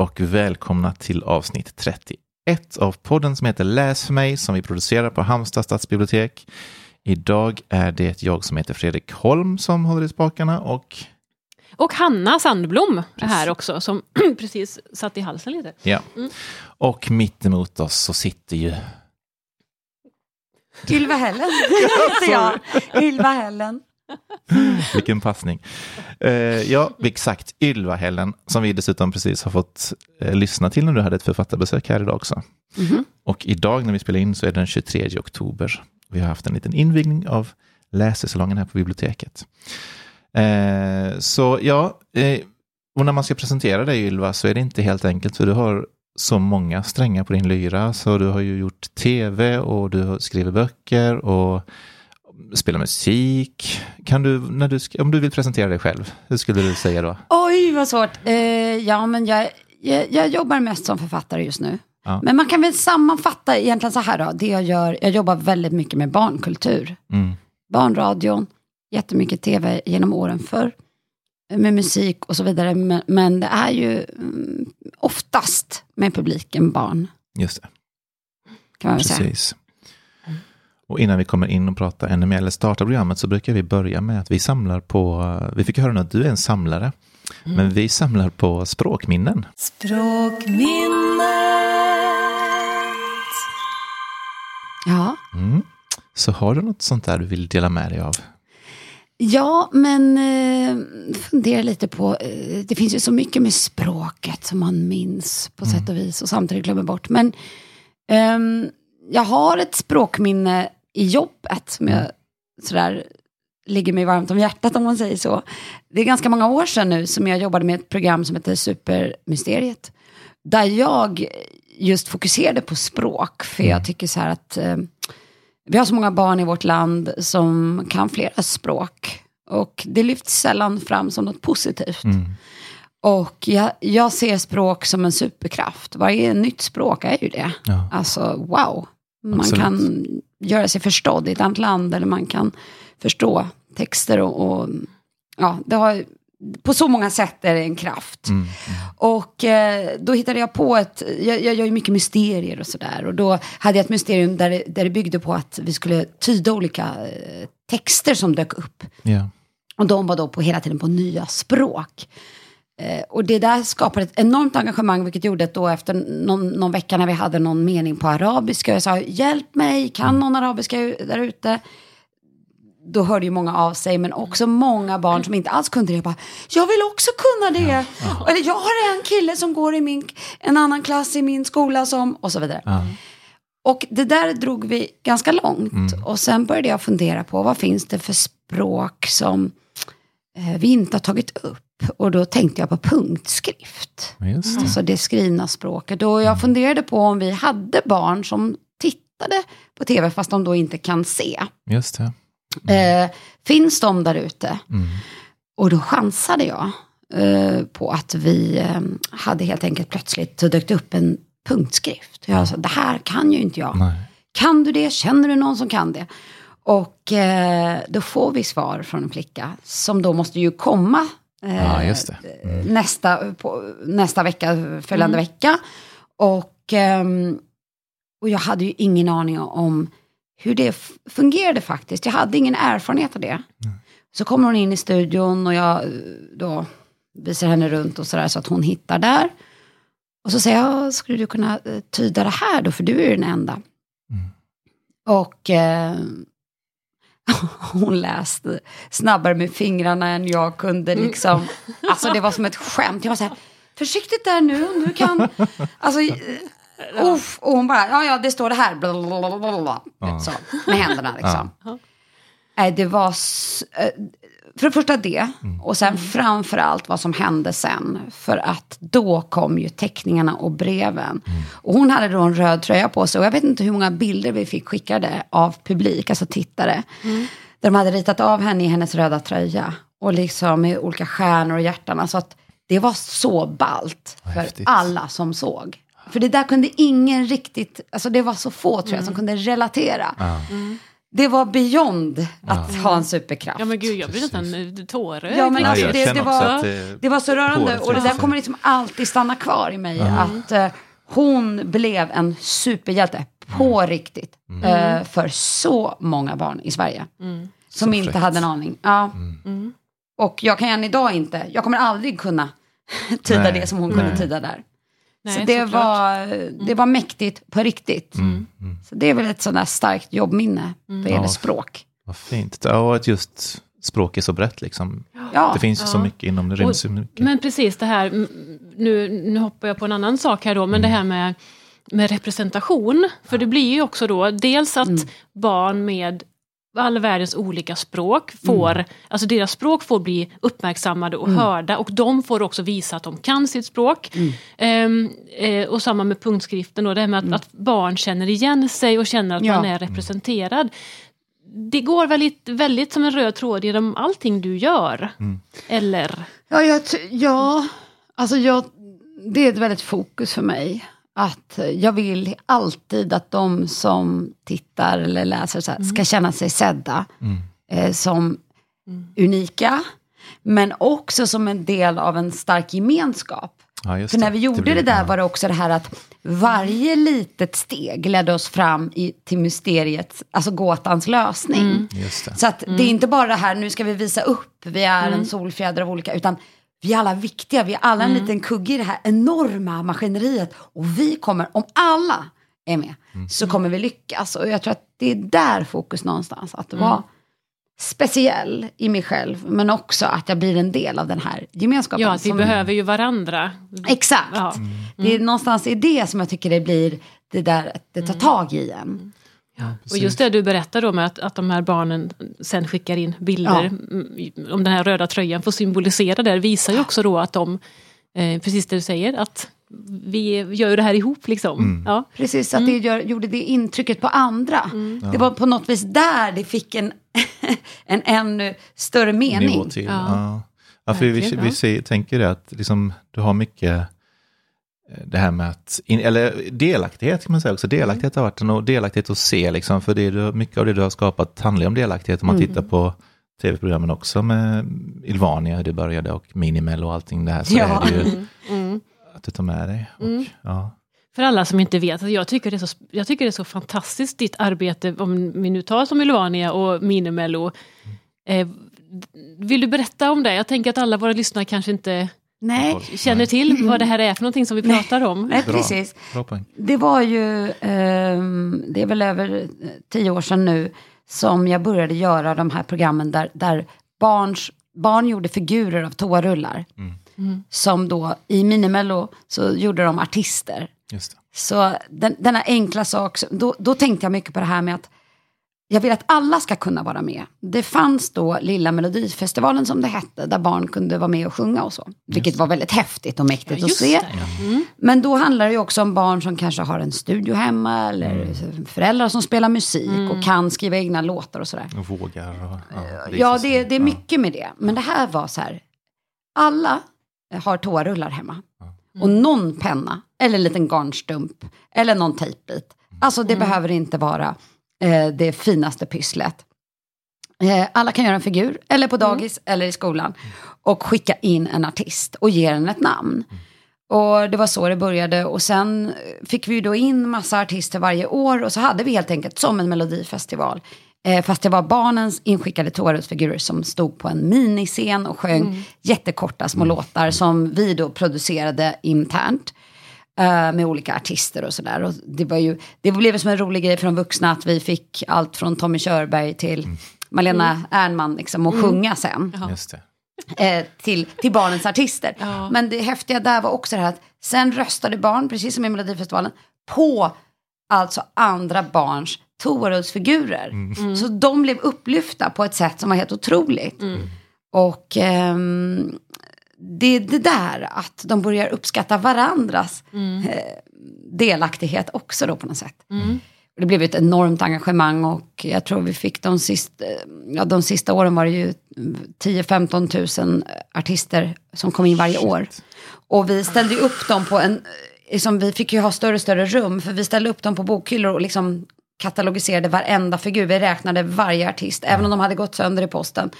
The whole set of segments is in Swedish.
Och välkomna till avsnitt 31 av podden som heter Läs för mig som vi producerar på Halmstad stadsbibliotek. Idag är det jag som heter Fredrik Holm som håller i spakarna och Och Hanna Sandblom är här också, som precis satt i halsen lite. ja. Och mitt emot oss så sitter ju Ylva Hällen heter jag. Ylva Hällen. Vilken passning. Eh, ja, exakt. Ylva-Hällen, som vi dessutom precis har fått eh, lyssna till när du hade ett författarbesök här idag också. Och idag när vi spelar in så är det den 23 oktober. Vi har haft en liten invigning av läsesalongen här på biblioteket. Eh, så ja, och när man ska presentera dig Ylva så är det inte helt enkelt för du har så många strängar på din lyra. Så du har ju gjort tv och du har skrivit böcker och spelar musik. Kan du, när du, om du vill presentera dig själv, hur skulle du säga då? Oj, vad svårt. Eh, ja, men jag, jag, jag jobbar mest som författare just nu. Ja. Men man kan väl sammanfatta egentligen så här då. Det jag gör, jag jobbar väldigt mycket med barnkultur. Mm. Barnradion, jättemycket tv genom åren förr. Med musik och så vidare. Men, men det är ju mm, oftast med publiken barn. Just det, Kan man väl säga. Och innan vi kommer in och pratar ännu mer, eller startar programmet, så brukar vi börja med att vi samlar på, vi fick höra nu att du är en samlare, men vi samlar på språkminnen. Ja. Mm. Så har du något sånt där du vill dela med dig av? Ja, men eh, fundera lite på, eh, det finns ju så mycket med språket som man minns på sätt och vis och samtidigt glömmer bort. Men ehm, jag har ett språkminne i jobbet som jag sådär ligger mig varmt om hjärtat om man säger så. Det är ganska många år sedan nu som jag jobbade med ett program som heter Supermysteriet. Där jag just fokuserade på språk, för jag tycker så här att eh, vi har så många barn i vårt land som kan flera språk. Och det lyfts sällan fram som något positivt. Och jag, jag ser språk som en superkraft. Varje nytt språk är ju det. Ja. Alltså wow. Man Absolut. kan göra sig förstådd i ett annat land. Eller man kan förstå texter och, och ja, det har, på så många sätt är det en kraft. Mm. Och eh, då hittade jag på ett, jag, jag gör ju mycket mysterier och sådär. Och då hade jag ett mysterium där, det- där det byggde på att vi skulle tyda olika eh, texter som dök upp. Ja. Och de var då på, hela tiden på nya språk. Eh, och det där skapade ett enormt engagemang, vilket gjorde att då efter någon, någon vecka när vi hade någon mening på arabiska, jag sa hjälp mig, kan någon arabiska där ute? Då hörde ju många av sig, men också många barn som inte alls kunde det. Jag bara, jag vill också kunna det. Eller jag har en kille som går i min, en annan klass i min skola som, och så vidare. Ja. Och det där drog vi ganska långt. Och sen började jag fundera på vad finns det för språk som eh, vi inte har tagit upp. Och då tänkte jag på punktskrift. Just det. Alltså det skrivna språket. Och jag funderade på om vi hade barn som tittade på tv fast de då inte kan se. Just det. Eh, finns de där ute? Och då chansade jag eh, på att vi eh, hade helt enkelt plötsligt så dök upp en punktskrift. Jag sa, det här kan ju inte jag. Nej. Kan du det? Känner du någon som kan det? Och eh, då får vi svar från en flicka som då måste ju komma det. Mm. nästa, på, nästa vecka, följande vecka. Och, ehm, och jag hade ju ingen aning om hur det fungerade faktiskt. Jag hade ingen erfarenhet av det. Så kommer hon in i studion och jag eh, då visar henne runt och sådär så att hon hittar där. Och så säger jag, skulle du kunna tyda det här då, för du är ju den enda. Och eh, hon läste snabbare med fingrarna än jag kunde liksom. Alltså det var som ett skämt. Jag var så här, försiktigt där nu, du kan. Alltså, eh, uff. och hon bara, ja ja det står det här. Blablabla. Så, med händerna liksom. Nej, det var... För det första det, och sen framför allt vad som hände sen. För att då kom ju teckningarna och breven. Och hon hade då en röd tröja på sig. Och jag vet inte hur många bilder vi fick skickade av publik, alltså tittare. Där de hade ritat av henne i hennes röda tröja. Och liksom med olika stjärnor och hjärtan. Alltså att det var så ballt för häftigt. alla som såg. För det där kunde ingen riktigt, alltså det var så få tror jag som kunde relatera. Det var beyond att ha en superkraft. Ja men gud, jag blir nästan tårögd. Ja, men alltså, det, det, var, det- var så rörande och det där sig. kommer liksom alltid stanna kvar i mig. Att eh, hon blev en superhjälte på riktigt. Eh, för så många barn i Sverige. Som Så inte fräckt. hade en aning. Ja. Mm. Och jag kan än idag inte, jag kommer aldrig kunna tyda Nej, det som hon kunde tyda där. Nej, så det såklart. var, det var mäktigt på riktigt. Mm, mm. Så det är väl ett där starkt jobbminne vad gäller Ja. språk. Vad fint. Ja, och att just språk är så brett liksom. Ja, Det finns ju så Ja. mycket inom det, ryms ju mycket. Men precis det här, mm, nu, nu hoppar jag på en annan sak här då, men det här med, med representation. För det blir ju också då dels att barn med all världens olika språk får, alltså deras språk får bli uppmärksammade och hörda och de får också visa att de kan sitt språk. Ehm, eh, och samma med punktskriften då, det här med att, att barn känner igen sig och känner att Ja. man är representerad. Det går väldigt, väldigt som en röd tråd genom allting du gör. Eller? Ja, jag, ja alltså jag, det är ett väldigt fokus för mig. Att jag vill alltid att de som tittar eller läser så här, ska känna sig sedda. Eh, som unika. Men också som en del av en stark gemenskap. Ja, För när vi gjorde blir- det, där ja. var det också det här att varje litet steg ledde oss fram i, till mysteriet, alltså gåtans lösning. Det. Så att det är inte bara det här, nu ska vi visa upp, vi är en solfjäder av olika, utan vi är alla viktiga, vi är alla en liten kugge i det här enorma maskineriet. Och vi kommer, om alla är med, så kommer vi lyckas. Och jag tror att det är där fokus någonstans, att vara speciell i mig själv, men också att jag blir en del av den här gemenskapen. Ja, att vi som- behöver ju varandra. Exakt. Ja. Det är någonstans i det som jag tycker det blir det där att det tar tag i en. Och just det du berättar med att, att de här barnen sen skickar in bilder Ja. mm, om den här röda tröjan får symbolisera det, visar ju också då att de, eh, precis det du säger, att vi gör det här ihop liksom. Ja. Precis, att det gör, gjorde det intrycket på andra. Det var på något vis där det fick en, en ännu större mening. Nivå till. Ja. Ja. Ja, för vi, vi ja. ser, tänker det att liksom, du har mycket det här med att, in, eller delaktighet kan man säga också, delaktighet har varit en och delaktighet att se liksom, för det du, mycket av det du har skapat handlar om delaktighet om man tittar på tv-programmen också med Ilvania, hur det började och Minimel och allting det här, så Ja. är det ju Mm. att du tar med dig. Och, ja. För alla som inte vet, jag tycker, det är så, jag tycker det är så fantastiskt ditt arbete, om vi nu tar som Ylvania och Minimello. Eh, vill du berätta om det? Jag tänker att alla våra lyssnare kanske inte Nej, känner till vad det här är för någonting som vi pratar om. nej Bra. precis. Bra. Det var ju, ehm, det är väl över eh, tio år sedan nu, som jag började göra de här programmen där, där barns, barn gjorde figurer av toarullar. Som då, i Minimello så gjorde de artister. Just det. Så den, denna enkla sak, då, då tänkte jag mycket på det här med att jag vill att alla ska kunna vara med. Det fanns då Lilla Melodifestivalen som det hette, där barn kunde vara med och sjunga och så. Vilket var väldigt häftigt och mäktigt att just se. det, Mm. Men då handlar det ju också om barn som kanske har en studio hemma, eller föräldrar som spelar musik och kan skriva egna låtar och sådär. Och vågar och ja, Ja, visa sig. det, det är Ja. mycket med det. Men det här var så här, alla har toarullar hemma. Och någon penna, eller en liten garnstump, eller någon tejpbit. Alltså det behöver inte vara eh, det finaste pysslet. Eh, alla kan göra en figur, eller på dagis, eller i skolan. Och skicka in en artist och ge den ett namn. Och det var så det började. Och sen fick vi då in massa artister varje år. Och så hade vi helt enkelt som en melodifestival. Eh, fast det var barnens inskickade Taurusfigurer som stod på en miniscen och sjöng jättekorta små låtar som vi då producerade internt. Eh, med olika artister och sådär. Och det, var ju, det blev som en rolig grej för de vuxna att vi fick allt från Tommy Körberg till Malena Ernman liksom, och sjunga sen Just det. eh, till, till barnens artister. Ja. Men det häftiga där var också det här att sen röstade barn, precis som i Melodifestivalen, på alltså andra barns Toarulls-figurer. Så de blev upplyfta på ett sätt som var helt otroligt. Och ehm, det är det där att de börjar uppskatta varandras eh, delaktighet också då på något sätt. Det blev ett enormt engagemang och jag tror vi fick de sista, ja, de sista åren var det ju 10-15 tusen artister som kom in varje år. Och vi ställde upp dem på en, liksom, vi fick ju ha större och större rum för vi ställde upp dem på bokhyllor och liksom katalogiserade varenda figur. Vi räknade varje artist, även om de hade gått sönder i posten.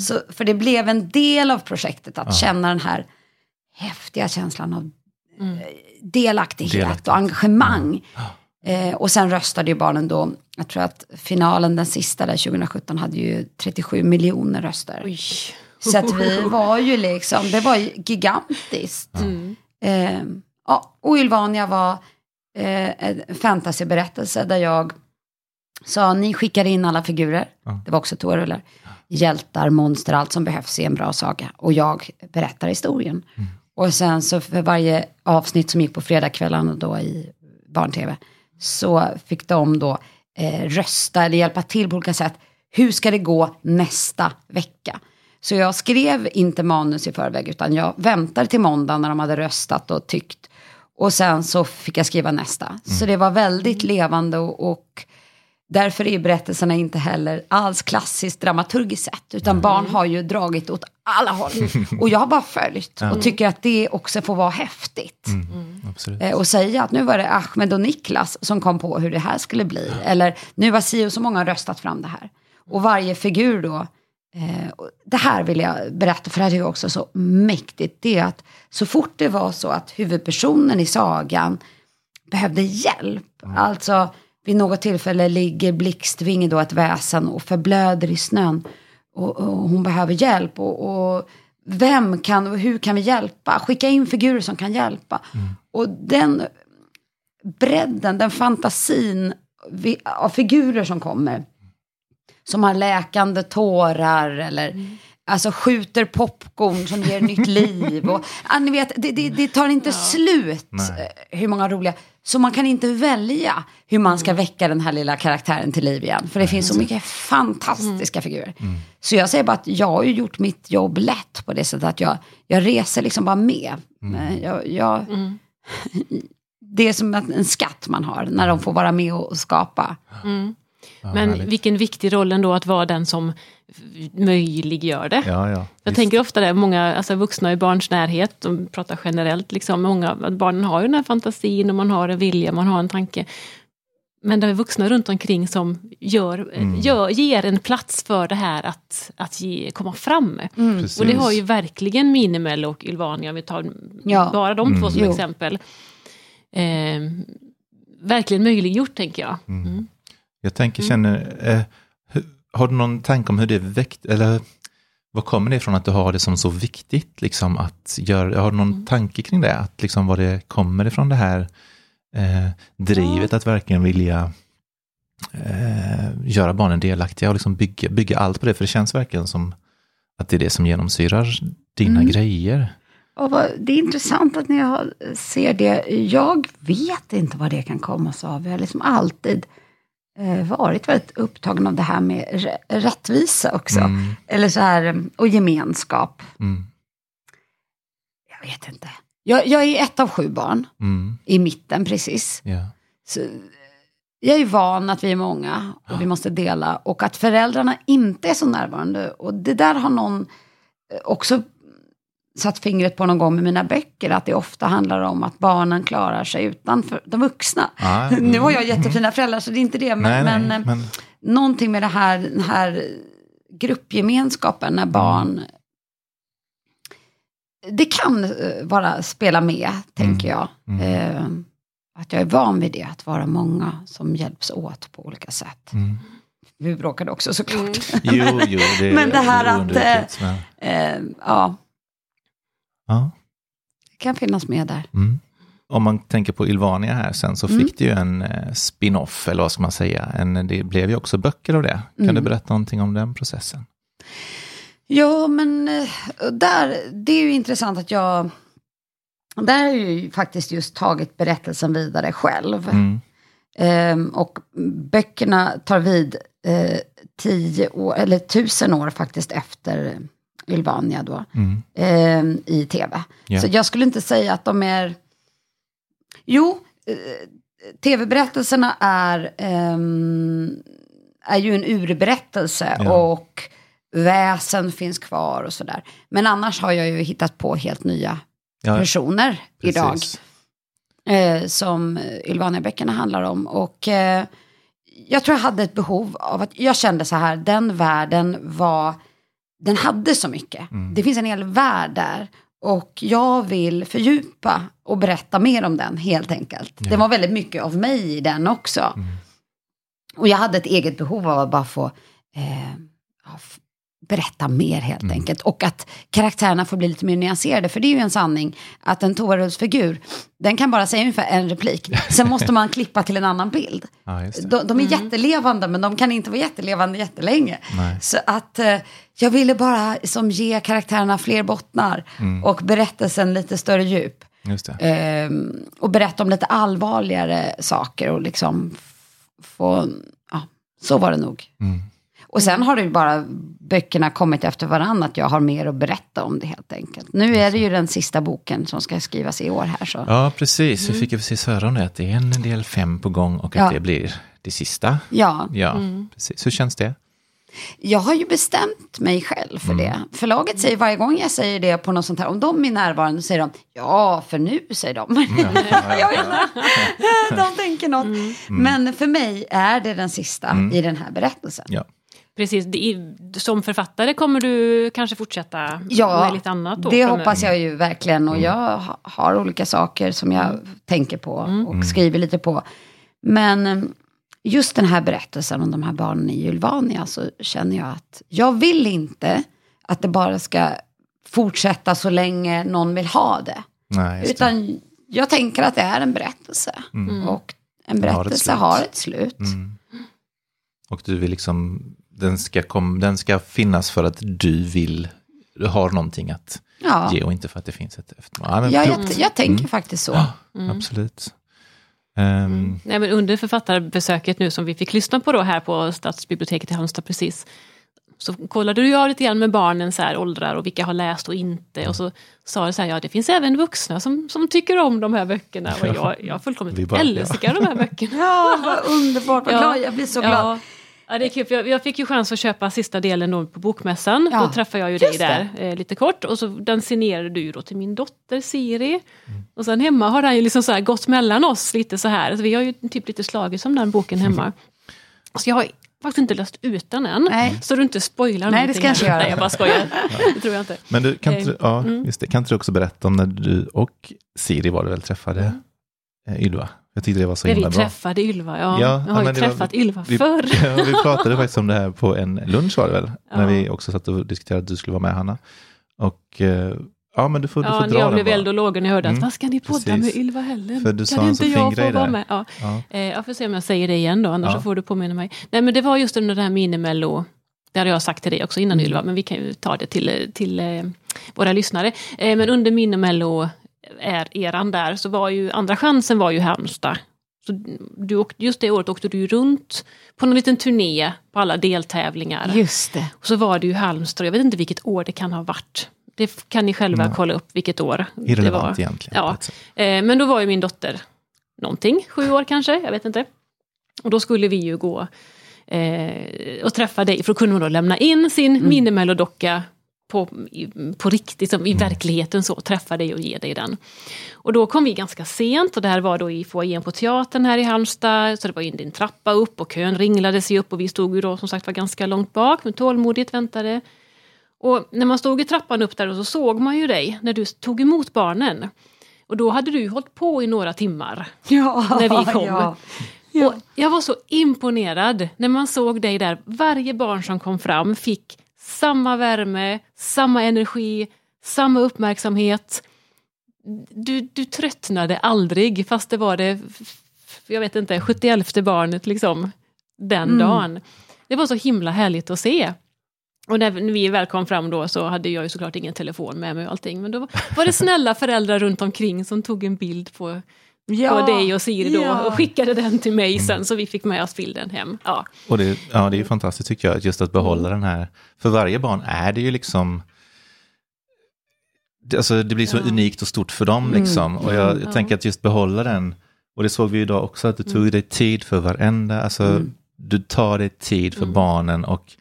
Så, för det blev en del av projektet att känna den här häftiga känslan av eh, delaktighet, Delaktighet. och engagemang. Eh, och sen röstade ju barnen då, jag tror att finalen, den sista där 2017, hade ju 37 miljoner röster. Oj. Så att vi var ju liksom, det var ju gigantiskt. Eh, ja, och Ylvania var eh, en fantasyberättelse där jag sa, ni skickar in alla figurer, det var också toarullar, hjältar, monster, allt som behövs i en bra saga. Och jag berättar historien. Och sen så för varje avsnitt som gick på fredagskvällarna då i barn-tv, så fick de då eh, rösta eller hjälpa till på olika sätt. Hur ska det gå nästa vecka? Så jag skrev inte manus i förväg, utan jag väntade till måndag när de hade röstat och tyckt. Och sen så fick jag skriva nästa. Så det var väldigt levande och, och därför är berättelserna inte heller alls klassiskt dramaturgiskt sett. Utan barn har ju dragit åt alla håll. Och jag har bara följt och tycker att det också får vara häftigt. Absolut. Eh, och säga att nu var det Ahmed och Niklas som kom på hur det här skulle bli. Eller nu har si och så många röstat fram det här. Och varje figur då. Eh, det här vill jag berätta för det här är också så mäktigt. Det är att så fort det var så att huvudpersonen i sagan behövde hjälp. Alltså vid något tillfälle ligger Blixtvinge då ett väsen och förblöder i snön. Och, och hon behöver hjälp. Och, och vem kan och hur kan vi hjälpa? Skicka in figurer som kan hjälpa. Och den bredden, den fantasin vi- av figurer som kommer. Som har läkande tårar eller alltså skjuter popcorn som ger nytt liv. Och, ja, ni vet, det, det, det tar inte slut Nej. eh, hur många roliga. Så man kan inte välja hur man ska väcka den här lilla karaktären till liv igen. För det finns så mycket fantastiska figurer. Så jag säger bara att jag har ju gjort mitt jobb lätt på det sättet att jag, jag reser liksom bara med. Eh, Jag, jag, Det är som en skatt man har när de får vara med och skapa. Men härligt. vilken viktig roll ändå att vara den som möjliggör det. Ja, ja. Jag visst. tänker ofta det, många alltså vuxna i barns närhet, de pratar generellt, liksom, många, att barnen har ju den här fantasin och man har en vilja, man har en tanke. Men det är vuxna runt omkring som gör, Mm. gör, ger en plats för det här att, att ge, komma fram. Precis. Och det har ju verkligen Minimel och Ylvania, om vi tar Ja. bara de två som Jo. exempel. Eh, verkligen möjliggjort, tänker jag. Mm. Jag tänker, känner, eh, har du någon tanke om hur det väckt, eller vad kommer det ifrån att du har det som så viktigt, liksom att göra, har du någon tanke kring det, att liksom var det kommer ifrån det här eh, drivet att verkligen vilja eh, göra barnen delaktiga och liksom bygga, bygga allt på det, för det känns verkligen som att det är det som genomsyrar dina grejer. Och vad, det är intressant att ni har, ser det. Jag vet inte vad det kan komma sig av. Jag har liksom alltid varit väldigt upptagen av det här med rä- rättvisa också. Mm. Eller så här, eh, och gemenskap. Mm. Jag vet inte. Jag, jag är ett av sju barn, Mm. i mitten precis. Ja. Så, eh, jag är van att vi är många och vi måste dela. Och att föräldrarna inte är så närvarande. Och det där har någon eh, också satt fingret på någon gång med mina böcker. Att det ofta handlar om att barnen klarar sig utanför de vuxna. Ah, Nu har jag jättefina föräldrar så det är inte det. Men, nej, nej, men, eh, men någonting med det här, den här gruppgemenskapen när barn... Det kan eh, vara spela med, tänker jag. Eh, att jag är van vid det, att vara många som hjälps åt på olika sätt. Mm. Vi bråkade också såklart. Jo, jo, det Men det här att, men- Eh, ja, Ja. det kan finnas med där. Mm. Om man tänker på Ylvania här sen så Mm. fick det ju en eh, spin-off, eller vad ska man säga. En, det blev ju också böcker av det. Kan Mm. du berätta någonting om den processen? Ja, men eh, där, det är ju intressant att jag... Där har jag ju faktiskt just tagit berättelsen vidare själv. Mm. Ehm, och böckerna tar vid eh, tio år, eller tusen år faktiskt efter Ylvania då. Mm. ehm, i tv. Ja. Så jag skulle inte säga att de är... Jo, eh, tv-berättelserna är, ehm, är ju en urberättelse Ja. och väsen finns kvar och sådär. Men annars har jag ju hittat på helt nya Ja, personer idag precis. eh, som Ylvania-böckerna handlar om. Och eh, jag tror jag hade ett behov av att, jag kände så här, den världen var, den hade så mycket. Mm. Det finns en hel värld där. Och jag vill fördjupa och berätta mer om den helt enkelt. Ja. Det var väldigt mycket av mig i den också. Mm. Och jag hade ett eget behov av att bara få eh, berätta mer helt Mm. enkelt. Och att karaktärerna får bli lite mer nyanserade. För det är ju en sanning att en Tovarullsfigur, den kan bara säga ungefär en replik. Sen måste man klippa till en annan bild. Ja. De, de är jättelevande men de kan inte vara jättelevande jättelänge. Nej. Så att eh, jag ville bara som ge karaktärerna fler bottnar Mm. och berättelsen lite större djup. Just det. Ehm, och berätta om lite allvarligare saker och liksom få, ja, så var det nog. Mm. Och sen har det ju bara böckerna kommit efter varandra, att jag har mer att berätta om det helt enkelt. Nu är det ju den sista boken som ska skrivas i år här så. Ja, precis. Vi fick ju precis höra om det, att det är en del fem på gång och att Ja. det blir det sista. Ja, Ja, precis. Hur känns det? jag har ju bestämt mig själv för det. Förlaget säger varje gång jag säger det på något sånt här, om de är närvarande säger de, ja, för nu, säger de. de tänker något. Men för mig är det den sista i den här berättelsen. Ja. Precis, som författare kommer du kanske fortsätta Ja, med lite annat då? det framöver. hoppas jag ju verkligen. Och jag ha- har olika saker som jag tänker på och skriver lite på. Men eh, just den här berättelsen om de här barnen i Julvania så känner jag att jag vill inte att det bara ska fortsätta så länge någon vill ha det. Nej, just det. Utan jag tänker att det är en berättelse. Och en Den har ett berättelse slut. har ett slut. Mm. Och du vill liksom, den ska, kom, den ska finnas för att du vill, du har någonting att Ja, ge och inte för att det finns ett eftermål. Ja, ja jag, jag tänker faktiskt så. Absolut. Ehm, Nej, men under författarbesöket nu som vi fick lyssna på då här på Stadsbiblioteket i Halmstad precis. Så kollade du av lite grann med barnen så här, åldrar och vilka har läst och inte. Och så sa du så här, ja det finns även vuxna som, som tycker om de här böckerna. Och jag, jag fullkomligt bara- älskar de här böckerna. Ja, vad underbart, vad Ja. glad jag blir så glad. Ja. Ja, det är kul. för Jag, jag fick ju chans att köpa sista delen då på bokmässan. Ja, Då träffade jag ju dig där eh, lite kort. Och så, den signerade du ju då till min dotter Siri. Och sen hemma har den ju liksom så här gått mellan oss lite så här. Alltså, vi har ju typ lite slagit som den boken hemma. Så jag har faktiskt inte läst ut den än. Nej. Så du inte spoilar Nej, det någonting ska jag inte göra. Nej, jag bara skojar. Det tror jag inte. men du, kan inte, Eh, ja, mm. just det, kan inte du också berätta om när du och Siri var det väl träffade eh, Ylva? Jag tyckte det var så vi himla bra. träffade Ylva, ja. Ja, jag ja, har ju det var- träffat Ylva Vi, förr. ja, vi pratade faktiskt om det här på en lunch var det väl? Ja. När vi också satt och diskuterade att du skulle vara med Hanna. Och eh, ja, men du får, du får dra jag den blev eld och lågor när jag hörde Mm, att vad ska ni podda precis. med Ylva Hällen? För du kan sa en så inte jag få vara där. med? Ja. Ja. Eh, jag får se om jag säger det igen då, annars så får du påminna mig. Nej men det var just under det här minimello, det hade jag sagt till dig också innan Mm. Ylva, men vi kan ju ta det till, till eh, våra lyssnare. Men under minimello är eran där, så var ju andra chansen var ju Halmstad. Så du, åkte- just det året åkte du runt på någon liten turné på alla deltävlingar. Just det. Och så var det ju Halmstad, jag vet inte vilket år det kan ha varit. Det kan ni själva Mm. kolla upp vilket år det Irrelevant var. egentligen. Ja. Eh, men då var ju min dotter någonting, sju år kanske, jag vet inte. Och då skulle vi ju gå eh, och träffa dig, för då kunde hon då lämna in sin mm. minimellodocka på, på riktigt, som i verkligheten så, träffa dig och ge dig den. Och då kom vi ganska sent och det här var då i foajén på teatern här i Halmstad, så det var in en trappa upp och kön ringlade sig upp och vi stod ju då som sagt var ganska långt bak, men tålmodigt väntade. Och när man stod i trappan upp där och så såg man ju dig när du tog emot barnen. Och då hade du ju hållit på i några timmar Ja, när vi kom. Ja. Och jag var så imponerad när man såg dig där. Varje barn som kom fram fick samma värme, samma energi, samma uppmärksamhet. Du, du tröttnade aldrig fast det var det, jag vet inte, 71 barnet liksom den Mm. dagen. Det var så himla härligt att se. Och när vi väl kom fram då så hade jag ju såklart ingen telefon med mig och allting. Men då var det snälla föräldrar runt omkring som tog en bild på, Ja. på dig och Siri då Ja. och skickade den till mig sen så vi fick med oss bilden hem. Ja, Och det, ja, det är ju fantastiskt tycker jag, just att behålla Mm. den här. För varje barn är det ju liksom, det, alltså det blir så Ja. unikt och stort för dem Mm. liksom. Och jag, jag Ja. tänker att just behålla den, och det såg vi ju idag också, att du tog dig tid för varenda, alltså Mm. du tar dig tid för Mm. barnen och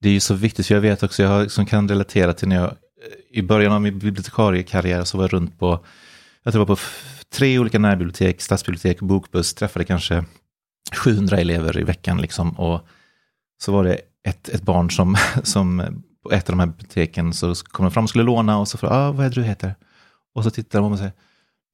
det är ju så viktigt, för jag vet också, jag har, som kan relatera till när jag, i början av min bibliotekariekarriär så var jag runt på, jag tror det var på tre olika närbibliotek, stadsbibliotek, bokbuss, träffade kanske 700 elever i veckan liksom. Och så var det ett, ett barn som, som på ett av de här biblioteken så kom de fram och skulle låna och så frågade ah, vad är det du heter? Och så tittade de och säger,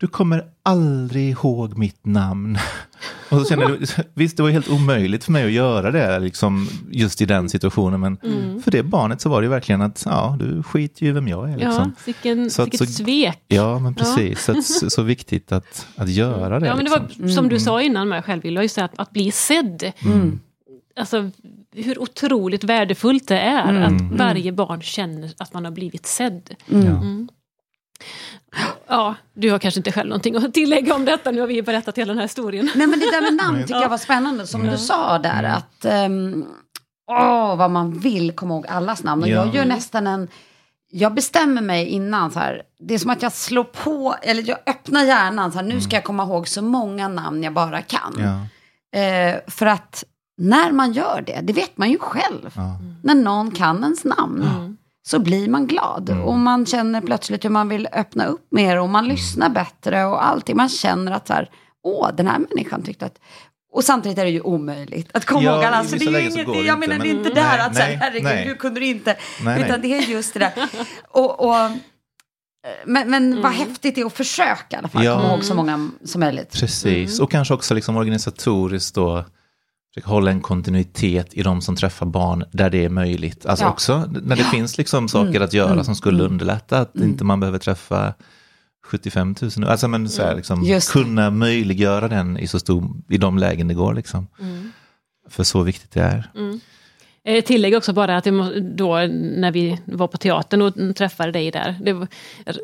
du kommer aldrig ihåg mitt namn. Och så kände jag, visst det var helt omöjligt för mig att göra det liksom, just i den situationen, men Mm. för det barnet så var det ju verkligen att, ja, du skiter ju vem jag är. Liksom. Ja, vilken, Så att- vilket så- svek. Ja, men precis. Så, att, så, så viktigt att, att göra det. Ja, men det liksom. var som du sa innan med själv, Willa, just det att, att bli sedd. Mm. Alltså hur otroligt värdefullt det är Mm. att varje barn känner att man har blivit sedd. Mm. Ja. Mm. Ja, du har kanske inte själv någonting att tillägga om detta, nu har vi berättat hela den här historien. Nej men det där med namn tycker jag var spännande som du sa där Mm. att ehm, åh vad man vill komma ihåg allas namn och Ja. jag gör nästan en jag bestämmer mig innan så här, det är som att jag slår på, eller jag öppnar hjärnan så här, nu ska jag komma ihåg så många namn jag bara kan. Mm. Ja, Eh, för att när man gör det, det vet man ju själv, ja. när någon kan ens namn Mm. Så blir man glad. Mm. Och man känner plötsligt hur man vill öppna upp mer och man Mm. lyssnar bättre och allting. Man känner att så här, åh, den här människan tyckte att... Och samtidigt är det ju omöjligt att komma Ja, ihåg alla. i Så det är inget, jag inte, menar det är men- inte där Nej, att så här, herregud, nej. du kunde du inte. Nej, utan nej. det är just det där. Och, och, men men vad Mm. häftigt det är att försöka i alla fall Ja. komma ihåg så många som möjligt. Precis, och kanske också liksom organisatoriskt då försöka hålla en kontinuitet i de som träffar barn där det är möjligt. Alltså Ja. också när det finns liksom saker att göra som skulle underlätta att inte man behöver träffa 75 000. Alltså men så här, liksom, Just det. kunna möjliggöra den i så stor, i de lägen det går liksom. För så viktigt det är. Eh, Tillägg också bara att då när vi var på teatern och träffade dig där, det var,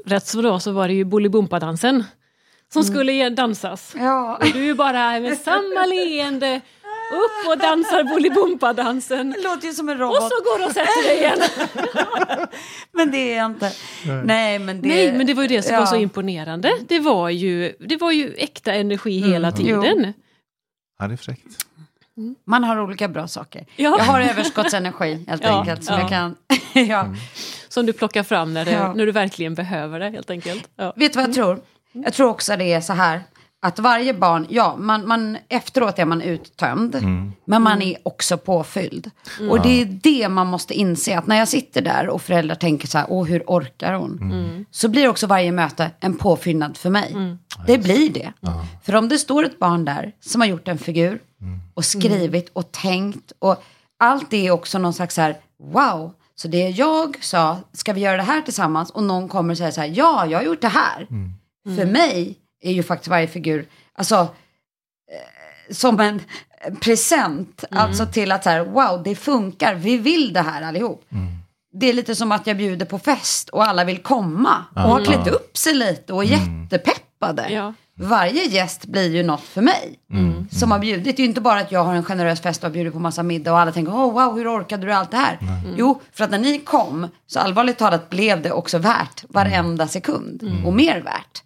rätt så då så var det ju Bolibompa-dansen som skulle ge- dansas. Ja. Och du bara med samma leende upp och dansar Bolibompa-dansen. Låter ju som en Och robot. så går du och sätter dig igen. Men det är jag inte. Nej, men det, Nej, men det var ju det som var ja. så imponerande. Det var ju, det var ju äkta energi hela tiden. Ja, det är fräckt. Man har olika bra saker. Ja. Jag har överskottsenergi helt Ja, enkelt. Som ja. jag kan, ja. Som du plockar fram när, det, Ja. när du verkligen behöver det helt enkelt. Ja. Vet du vad jag tror? Jag tror också det är så här. Att varje barn, ja, man, man, efteråt är man uttömd. Men man är också påfylld. Och det är det man måste inse. Att när jag sitter där och föräldrar tänker så här, åh hur orkar hon? Så blir också varje möte en påfyllnad för mig. Det blir det. För om det står ett barn där som har gjort en figur och skrivit och tänkt. Och allt det är också någon slags så här, wow. Så det jag sa, ska vi göra det här tillsammans? Och någon kommer och säger så här, ja, jag har gjort det här. För mig är ju faktiskt varje figur, alltså, eh, som en present. Alltså till att så här, wow, det funkar, vi vill det här allihop. Det är lite som att jag bjuder på fest och alla vill komma. Och har klätt upp sig lite och är jättepeppade. Ja. Varje gäst blir ju något för mig. Som har bjudit. Det är ju inte bara att jag har en generös fest och har bjudit på massa middag och alla tänker, oh, wow, hur orkade du allt det här? Jo, för att när ni kom, så allvarligt talat blev det också värt varenda sekund. Och mer värt.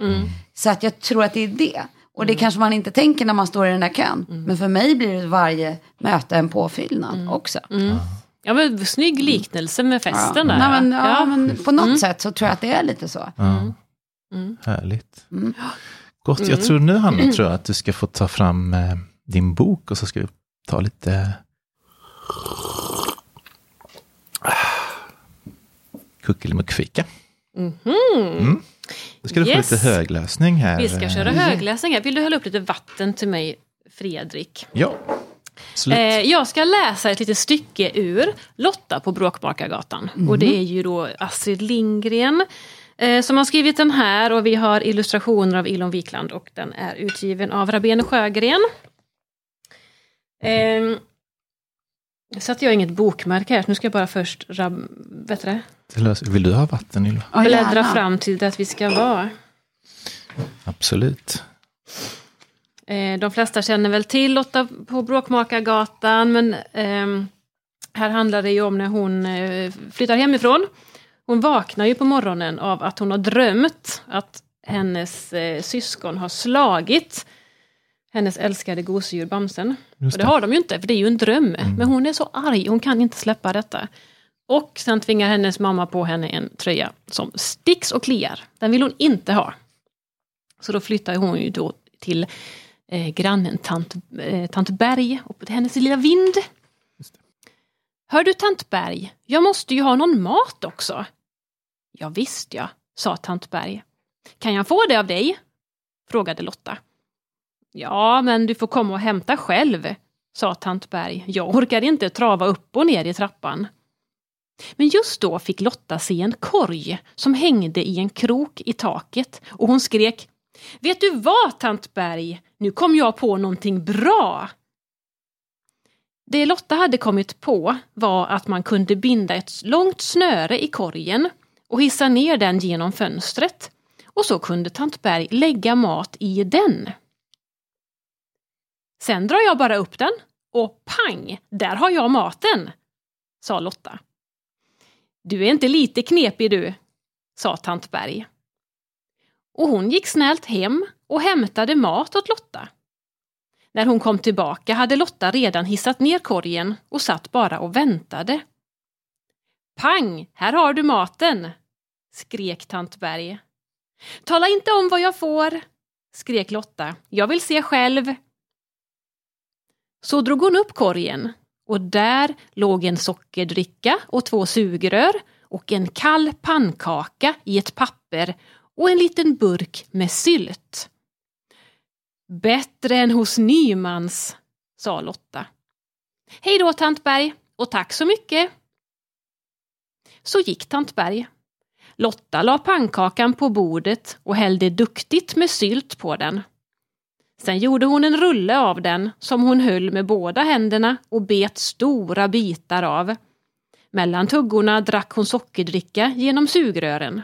Så att jag tror att det är det. Och det kanske man inte tänker när man står i den där kön. Men för mig blir det varje möte en påfyllnad också. Ja, men snygg liknelse med festen där. Nej, men, ja, Ja. men på något sätt så tror jag att det är lite så. Ja. Härligt. Gott, jag tror nu Hanna tror jag att du ska få ta fram eh, din bok och så ska vi ta lite kuckelimukfika. Mm. Då ska du Yes. få lite högläsning här. Vi ska köra högläsning här. Vill du hälla upp lite vatten till mig, Fredrik? Ja. Eh, jag ska läsa ett litet stycke ur Lotta på Bråkmakargatan. Och det är ju då Astrid Lindgren eh, som har skrivit den här och vi har illustrationer av Ilon Wikland och den är utgiven av Rabén Sjögren. Eh, så att jag har inget bokmärke här, nu ska jag bara först rab, vet du det, Vill du ha vatten Ylva? Ja, bläddra fram till det vi ska vara. Absolut. Eh, de flesta känner väl till Lotta på Bråkmakargatan, men ehm, här handlar det ju om när hon eh, flyttar hemifrån. Hon vaknar ju på morgonen av att hon har drömt att hennes eh, syskon har slagit hennes älskade gosedjur Bamsen. Just Och det det. har de ju inte, för det är ju en dröm. Men hon är så arg, hon kan inte släppa detta. Och sen tvingar hennes mamma på henne en tröja som sticks och kliar. Den vill hon inte ha. Så då flyttar hon ju då till eh, grannen tant, eh, tant Berg och på hennes lilla vind. Hör du tant Berg, jag måste ju ha någon mat också. Ja, visst ja, sa tant Berg. Kan jag få det av dig? frågade Lotta. Ja, men du får komma och hämta själv, sa tant Berg. Jag orkar inte trava upp och ner i trappan. Men just då fick Lotta se en korg som hängde i en krok i taket och hon skrek Vet du vad, tant Berg? Nu kom jag på någonting bra! Det Lotta hade kommit på var att man kunde binda ett långt snöre i korgen och hissa ner den genom fönstret. Och så kunde tant Berg lägga mat i den. Sen drar jag bara upp den och pang, där har jag maten, sa Lotta. Du är inte lite knepig du, sa tant Berg. Och hon gick snällt hem och hämtade mat åt Lotta. När hon kom tillbaka hade Lotta redan hissat ner korgen och satt bara och väntade. Pang, här har du maten, skrek tant Berg. Tala inte om vad jag får, skrek Lotta. Jag vill se själv. Så drog hon upp korgen och där låg en sockerdricka och två sugrör och en kall pannkaka i ett papper och en liten burk med sylt. Bättre än hos Nymans, sa Lotta. Hej då, tant Berg, och tack så mycket. Så gick tant Berg. Lotta la pannkakan på bordet och hällde duktigt med sylt på den. Sen gjorde hon en rulle av den som hon höll med båda händerna och bet stora bitar av. Mellan tuggorna drack hon sockerdricka genom sugrören.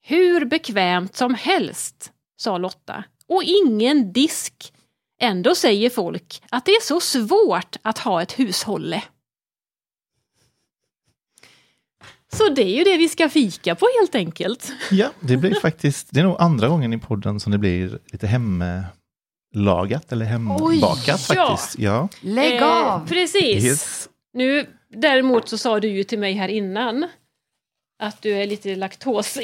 Hur bekvämt som helst, sa Lotta, och ingen disk. Ändå säger folk att det är så svårt att ha ett hushålle. Så det är ju det vi ska fika på helt enkelt. Ja, det blir faktiskt, det är nog andra gången i podden som det blir lite hemlagat eller hembakat Oj, ja. faktiskt. Ja. Lägg Eh, av! precis. Yes. Nu däremot så sa du ju till mig här innan att du är lite laktos,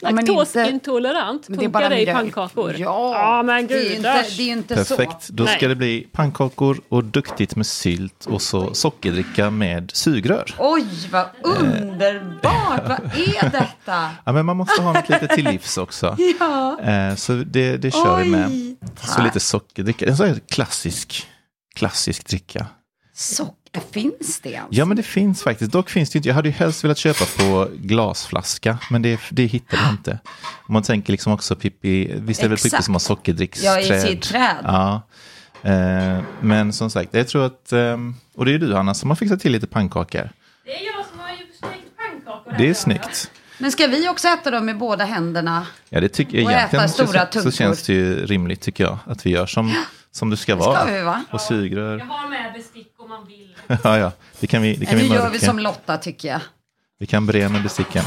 laktosintolerant. Är Funkar det i pannkakor? Ja, ja men det är ju gud. inte, det är inte så. Perfekt, då ska Nej. det bli pannkakor och duktigt med sylt och så sockerdricka med sugrör. Oj, vad underbart! vad är detta? Ja, men man måste ha något lite till livs också. Ja. Eh, Så det, det kör vi med. Oj, Så tack. lite sockerdricka, en sån här klassisk, klassisk dricka. Socker, finns det ens? Ja men det finns faktiskt, dock finns det inte, jag hade ju helst velat köpa på glasflaska, men det, det hittade jag inte. Om man tänker liksom också Pippi, visst är det väl Pippi som har sockerdricksträd? Ja, i sitt träd. Ja. Eh, men som sagt, jag tror att, ehm, och det är du Hanna som har fixat till lite pannkakor. Det är jag som har ju stekt pannkakor. Det är snyggt. Men ska vi också äta dem med båda händerna? Ja, det tycker jag Och äta så, stora så tuggor. känns det ju rimligt tycker jag, att vi gör som, som det ska ska vara. vi, va? Och sugrör. Jag har med bestick om man vill. ja, ja, det kan vi, det kan Nu vi gör vi som Lotta tycker jag. Vi kan bre med besticken.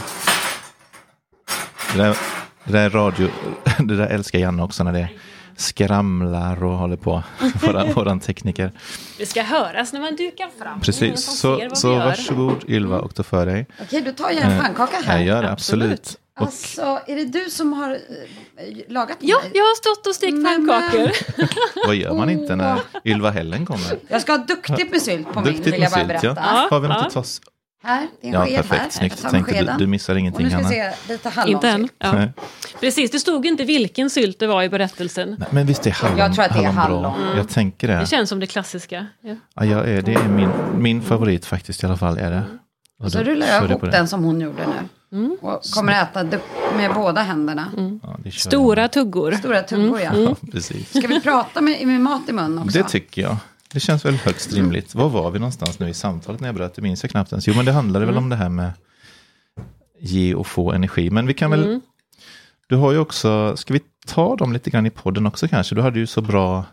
Det där, det där är radio, det där älskar Janne också när det skramlar och håller på. Våran, våran tekniker. Det ska höras när man dukar fram. Precis, så, så varsågod Ylva och ta för dig. Okej, då tar jag en pannkaka här. Jag gör det, Absolut. absolut. Alltså, är det du som har eh, lagat Ja, mig? jag har stått och stekt pannkakor. vad gör man inte när Ylva Hällen kommer? Jag ska ha duktigt med sylt på min, Duktigt vill jag bara berätta. ja. Har vi något Ja. att ta oss? Här, det är en Ja, sked perfekt, här. snyggt. Jag Tänkte du, du missar ingenting Hanna. Inte än. Ja. Precis, det stod inte vilken sylt det var i berättelsen. Nej, Men visst är hallon, Jag tror att det är hallon. Jag tänker det. Det känns som det klassiska. Ja. Ja, jag är, det är min, min favorit faktiskt i alla fall. Är det. Och Så då rullar jag ihop den som hon gjorde nu. Och kommer äta med båda händerna. Ja, det kör Stora tuggor. Stora tuggor ja. jag. Ja, precis. Ska vi prata med, med mat i mun också? Det tycker jag. Det känns väl högst rimligt. Var var vi någonstans nu i samtalet när jag bröt? Det minns jag knappt ens. Jo, men det handlade väl om det här med ge och få energi. Men vi kan väl... Du har ju också... Ska vi ta dem lite grann i podden också kanske? Du hade ju så bra...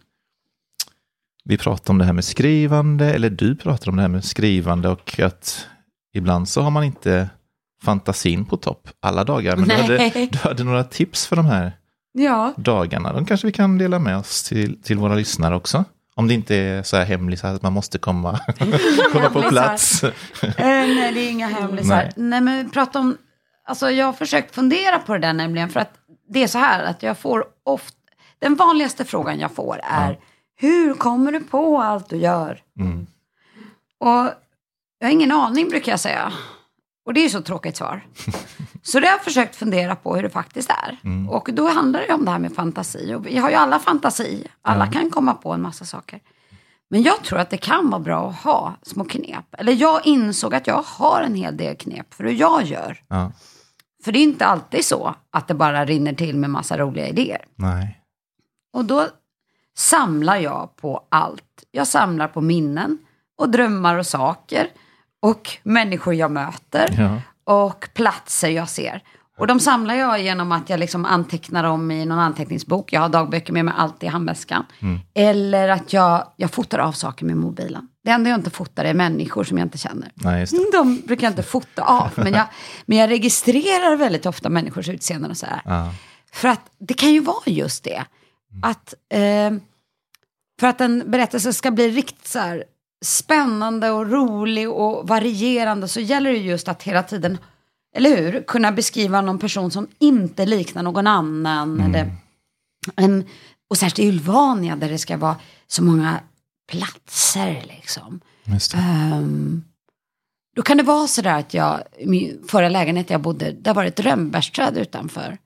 Vi pratade om det här med skrivande, eller du pratade om det här med skrivande och att ibland så har man inte fantasin på topp alla dagar. Men du hade, du hade några tips för de här Ja. dagarna. De kanske vi kan dela med oss till, till våra lyssnare också. Om det inte är så här hemligt så att man måste komma, komma på Hemlisar. plats. Eh, nej, det är inga hemlisar. Nej. Nej. men vi pratar om... Alltså jag har försökt fundera på det där nämligen. För att det är så här att jag får ofta... Den vanligaste frågan jag får är, hur kommer du på allt du gör? Mm. Och jag har ingen aning brukar jag säga. Och det är ju så tråkigt svar. Så det har jag försökt fundera på hur det faktiskt är. Mm. Och då handlar det om det här med fantasi. Och vi har ju alla fantasi. Alla kan komma på en massa saker. Men jag tror att det kan vara bra att ha små knep. Eller jag insåg att jag har en hel del knep för hur jag gör. Ja. För det är inte alltid så att det bara rinner till med massa roliga idéer. Nej. Och då samlar jag på allt. Jag samlar på minnen och drömmar och saker. Och människor jag möter. Ja. Och platser jag ser. Och de samlar jag genom att jag liksom antecknar dem i någon anteckningsbok. Jag har dagböcker med mig alltid i handväskan. Eller att jag, jag fotar av saker med mobilen. Det enda jag inte fotar är människor som jag inte känner. Nej. De brukar jag inte fota av. Men jag, men jag registrerar väldigt ofta människors utseenden och så här. Ja. För att det kan ju vara just det. Att eh, för att en berättelse ska bli riktigt så här spännande och rolig och varierande så gäller det just att hela tiden, eller hur, kunna beskriva någon person som inte liknar någon annan. Eller, en, och särskilt i Ylvania där det ska vara så många platser liksom. Ehm, då kan det vara så där att jag, i min förra lägenhet jag bodde, där var det ett rönnbärsträd utanför.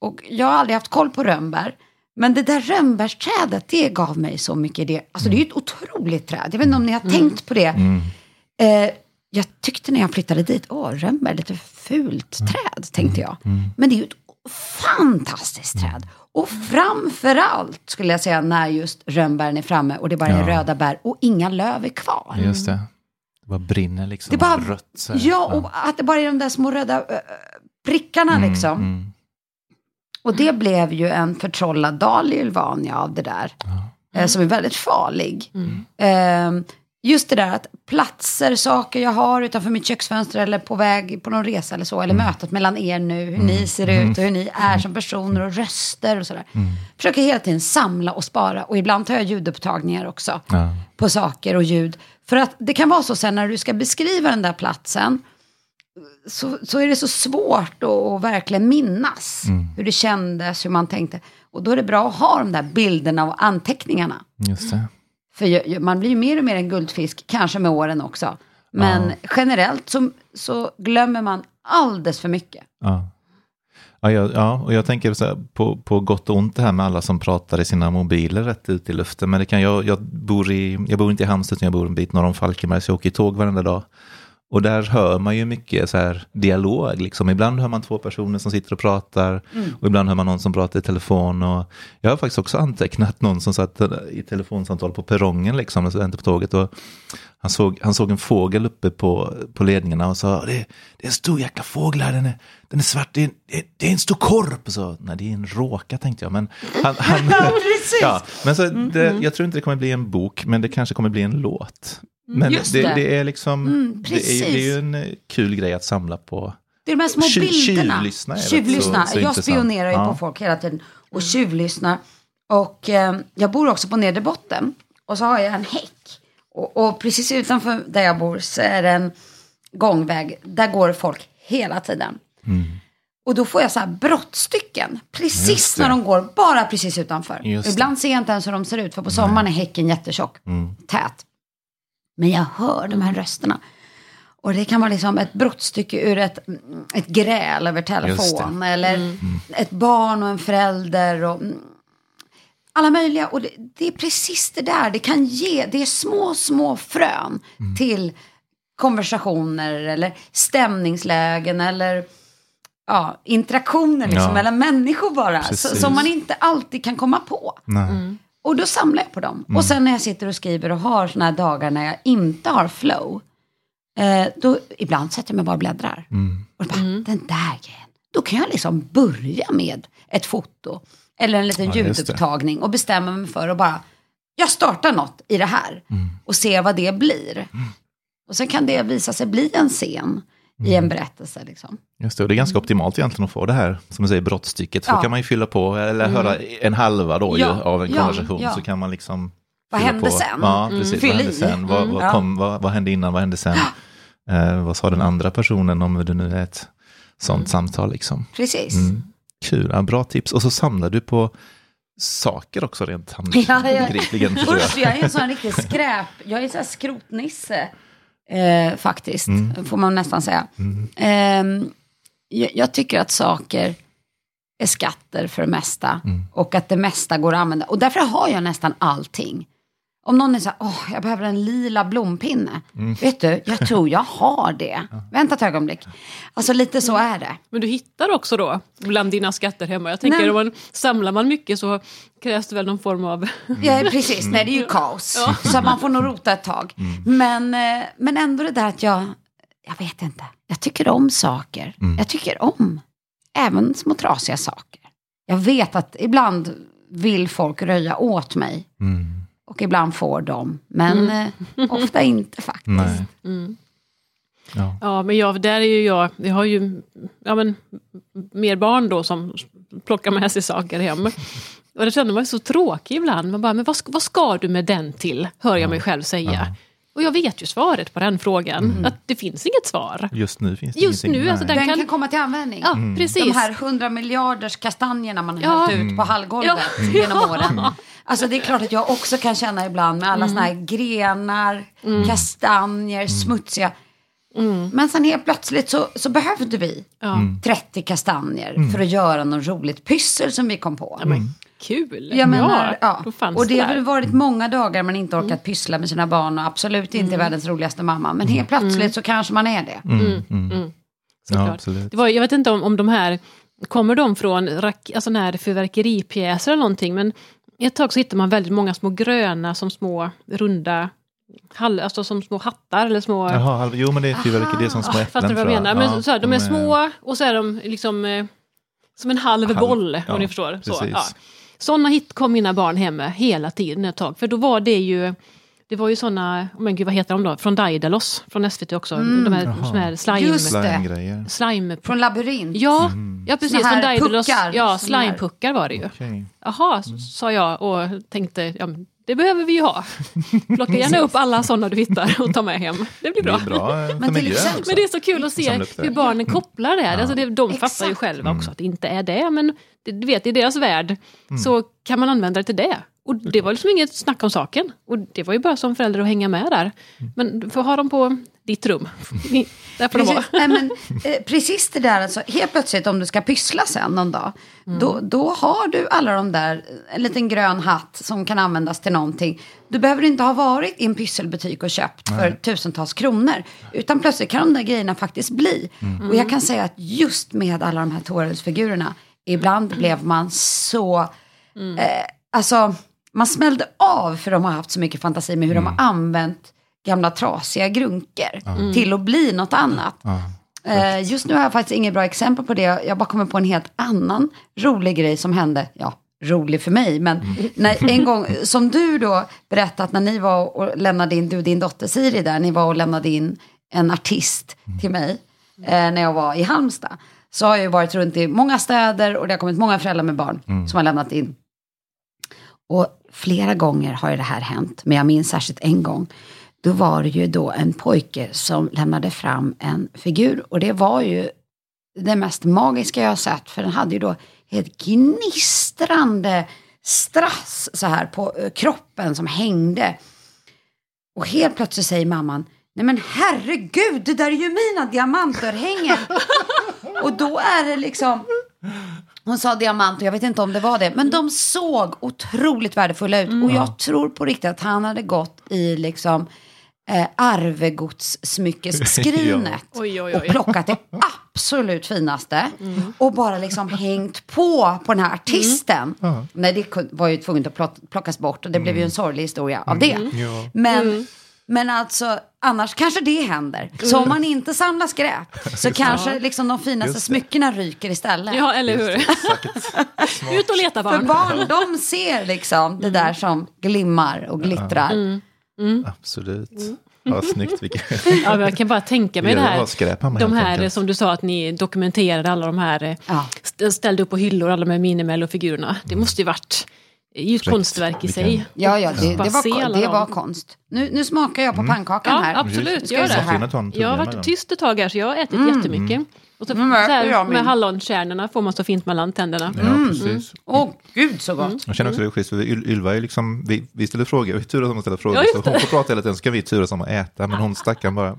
Och jag har aldrig haft koll på rönnbär. Men det där rönnbärsträdet, det gav mig så mycket idé. Alltså det är ju ett otroligt träd. Jag vet inte om ni har tänkt på det. Mm. Eh, jag tyckte när jag flyttade dit, åh, rönnbär, lite fult träd, tänkte jag. Men det är ju ett fantastiskt träd. Och framförallt skulle jag säga när just rönnbären är framme och det bara är Ja. röda bär och inga löv är kvar. Just det. Det bara brinner liksom. Det bara, rött. Ja, och att det bara är de där små röda äh, prickarna Mm, liksom. Mm. Och det blev ju en förtrollad dal i Ylvania av det där. Eh, som är väldigt farlig. Eh, just det där att platser, saker jag har utanför mitt köksfönster eller på väg på någon resa eller så. Eller mötet mellan er nu, hur ni ser ut och hur ni är som personer och röster och sådär. Försöker hela tiden samla och spara. Och ibland tar jag ljudupptagningar också på saker och ljud. För att det kan vara så sen när du ska beskriva den där platsen så, så är det så svårt att, verkligen minnas hur det kändes, hur man tänkte. Och då är det bra att ha de där bilderna och anteckningarna. Just det. För man blir ju mer och mer en guldfisk, kanske med åren också. Men generellt så, så glömmer man alldeles för mycket. Ja. Ja, jag, ja, och jag tänker så här, på, på gott och ont det här med alla som pratar i sina mobiler rätt ut i luften. Men det kan jag, jag, bor, i, jag bor inte i Halmstad utan jag bor en bit norr om Falkenberg så jag åker tåg varenda dag. Och där hör man ju mycket så här dialog. Liksom. Ibland hör man två personer som sitter och pratar och ibland hör man någon som pratar i telefon. Och jag har faktiskt också antecknat någon som satt i telefonsamtal på perrongen, liksom, inte på tåget. Och han, såg, han såg en fågel uppe på, på ledningarna och sa det, det är en stor jäkla fågel här, den är, den är svart, det är, det är- det är en stor korp. Och så, Nej, det är en råka tänkte jag. Men, han, han, ja, men så, det, jag tror inte det kommer bli en bok, men det kanske kommer bli en låt. Men Just det, det. det är liksom, Mm, det, är, det är ju en eh, kul grej att samla på. Det är de här små Tjuv- bilderna. tjuvlyssna Tjuvlyssna. så- så jag intressant. spionerar ju Ja. på folk hela tiden och tjuvlyssnar. Och eh, jag bor också på nedre botten. Och så har jag en häck. Och, och precis utanför där jag bor så är det en gångväg. Där går folk hela tiden. Och då får jag så här brottstycken. Precis när de går, bara precis utanför. Ibland ser jag inte ens hur de ser ut. För på sommaren är häcken jättetjock. Tät. Men jag hör de här rösterna. Och det kan vara liksom ett brottstycke ur ett, ett gräl över telefon. Eller ett barn och en förälder. Och, mm, alla möjliga. Och det, det är precis det där. Det kan ge, det är små, små frön till konversationer eller stämningslägen eller ja, interaktioner liksom, Ja. mellan människor bara. Så, som man inte alltid kan komma på. Nej. Och då samlar jag på dem. Mm. Och sen när jag sitter och skriver och har såna här dagar när jag inte har flow. Eh, då, ibland sätter jag mig bara och bläddrar. Mm. Och bara, den där grejen. Då kan jag liksom börja med ett foto. Eller en liten Ja, ljudupptagning. Och bestämma mig för att bara, jag startar något i det här. Mm. Och se vad det blir. Och sen kan det visa sig bli en scen i Mm. en berättelse. Liksom. Just det, och det är ganska optimalt egentligen att få det här, som du säger, brottstycket. För Ja. då kan man ju fylla på, eller höra en halva då Ja, ju, av en ja, konversation. ja. Så kan man liksom... Vad hände på. sen? Ja, precis. Fyll Vad hände i. sen? Vad, Mm, vad, ja. kom, vad, vad hände innan? Vad hände sen? Eh, vad sa den andra personen om det nu är ett sånt samtal liksom? Precis. Mm. Kul, ja, bra tips. Och så samlar du på saker också rent Ja, ja. handgripligen. förstår jag. Usch, jag är en sån riktig skräp. Jag är en sån här skrotnisse. Eh, faktiskt, får man nästan säga. Ehm, jag, jag tycker att saker är skatter för det mesta. Och att det mesta går att använda. Och därför har jag nästan allting. Om någon är så här, åh, jag behöver en lila blompinne. Vet du, jag tror jag har det. Vänta ett ögonblick. Alltså lite så är det. Men du hittar också då bland dina skatter hemma. Jag tänker Nej. om man samlar man mycket så krävs det väl någon form av... Ja, precis. Nej, det är ju kaos. Så man får nog rota ett tag. Men, eh, men ändå det där att jag, jag vet inte, jag tycker om saker. Jag tycker om även små trasiga saker. Jag vet att ibland vill folk röja åt mig. Mm. Och ibland får de, men eh, ofta inte faktiskt. Nej. Mm. Ja. Ja, men jag, där är ju jag, vi har ju ja, men, mer barn då som plockar med sig saker hem. Och det känner man så tråkig ibland. Man bara, men vad, ska- vad ska du med den till? Hör jag mig själv säga. Och jag vet ju svaret på den frågan. Att det finns inget svar. Just nu finns det Just ingenting. nu, alltså, den- Den kan- kan komma till användning. Ja, precis. De här hundra miljarders kastanjerna man har Ja. hällt ut på hallgolvet Ja. genom åren. Alltså det är klart att jag också kan känna ibland med alla såna här grenar, kastanjer, smutsiga. Men sen helt plötsligt så, så behövde vi Ja. 30 kastanjer för att göra något roligt pyssel som vi kom på. Men, kul! Jag menar, ja. då fanns och det det har väl varit många dagar man inte orkat pyssla med sina barn och absolut inte världens roligaste mamma. Men helt plötsligt så kanske man är det. Mm, mm. Såklart. Ja. Det var, jag vet inte om, om de här, kommer de från rak, alltså när fyrverkeripjäser eller någonting, men ett tag så hittar man väldigt många små gröna som små runda, hall, alltså som små hattar eller små... Jaha, halv- jo men det är fyrverkeri, det är som små Ah, äpplen. fattar du vad jag menar? Men Ja, så här, de är är- små och så är de liksom eh, som en halv, Halv, boll, ja, om ni förstår. Så, precis. ja. Sådana hit kom mina barn hem med hela tiden ett tag, för då var det ju det var ju sådana, men gud vad heter de då, från Daidalos, från SVT också, de här, såna här slime... Slime-grejer. slime Från labyrint. Ja, ja precis. Från Daidalos. puckar, Ja, slimepuckar var det ju. Okej. Jaha, sa jag och tänkte, ja, det behöver vi ju ha. Plocka gärna upp alla sådana du hittar och ta med hem. Det blir Det bra. är bra eh, Men till exempel-. Men det är så kul att se det. hur barnen kopplar det. Alltså det de fattar ju Exakt. själva också att det inte är det, men det, du vet, i deras värld så kan man använda det till det. Och det var liksom inget snack om saken. Och det var ju bara som förälder att hänga med där. Men du får ha dem på ditt rum. där får de vara. Precis, nej, men, eh, precis det där, alltså, helt plötsligt om du ska pyssla sen någon dag, då, då har du alla de där, en liten grön hatt som kan användas till någonting. Du behöver inte ha varit i en pysselbutik och köpt för tusentals kronor, utan plötsligt kan de där grejerna faktiskt bli. Och jag kan säga att just med alla de här Torells-figurerna, ibland blev man så, eh, alltså, man smällde av för de har haft så mycket fantasi med hur de har använt gamla trasiga grunkor till att bli något annat. Eh, just nu har jag faktiskt inget bra exempel på det. Jag bara kommer på en helt annan rolig grej som hände. Ja, rolig för mig, men när, en gång, som du då berättat när ni var och lämnade in, du och din dotter Siri där, ni var och lämnade in en artist till mig eh, när jag var i Halmstad. Så har jag ju varit runt i många städer och det har kommit många föräldrar med barn som har lämnat in. Och flera gånger har ju det här hänt, men jag minns särskilt en gång. Då var det ju då en pojke som lämnade fram en figur och det var ju det mest magiska jag har sett för den hade ju då ett gnistrande strass så här på eh, kroppen som hängde. Och helt plötsligt säger mamman, nej men herregud, det där är ju mina diamantörhängen. och då är det liksom, hon sa diamant och jag vet inte om det var det. Men de såg otroligt värdefulla ut. Och jag tror på riktigt att han hade gått i liksom eh, arvegodssmyckesskrinet. Oj, oj, Och plockat det absolut finaste. Och bara liksom hängt på på den här artisten. Nej, det var ju tvunget att plock- plockas bort. Och det blev ju en sorglig historia av det. Ja. Men, men alltså, annars kanske det händer. Så om man inte samlar skräp så kanske liksom de finaste smyckena ryker istället. Ja, eller hur? Ut och leta För barn. barn, de ser liksom det där som glimmar och glittrar. Absolut. Ja, snyggt. Ja, jag kan bara tänka mig Det här. De här som du sa att ni dokumenterade alla de här. eh, Ja. st- Ställde upp på hyllor alla de här Minimello-figurerna. Det måste ju varit är ju ett konstverk i Vilken- sig. Ja, ja, det, det, var, det var konst. Nu, nu smakar jag på pannkakan Ja, här. absolut. Ska Gör det. Jag har varit tyst ett tag här så jag har ätit Mm. jättemycket. Och så, märker så här, jag min. med hallonkärnorna får man så fint mellan tänderna. Ja, precis. Åh, gud så gott. Jag känner också det schysst, för Yl- Ylva är liksom, vi, vi ställer frågor, vi turas om att ställa frågor. Ja, så hon får prata hela tiden, så ska vi turas om att äta, men hon stackaren bara,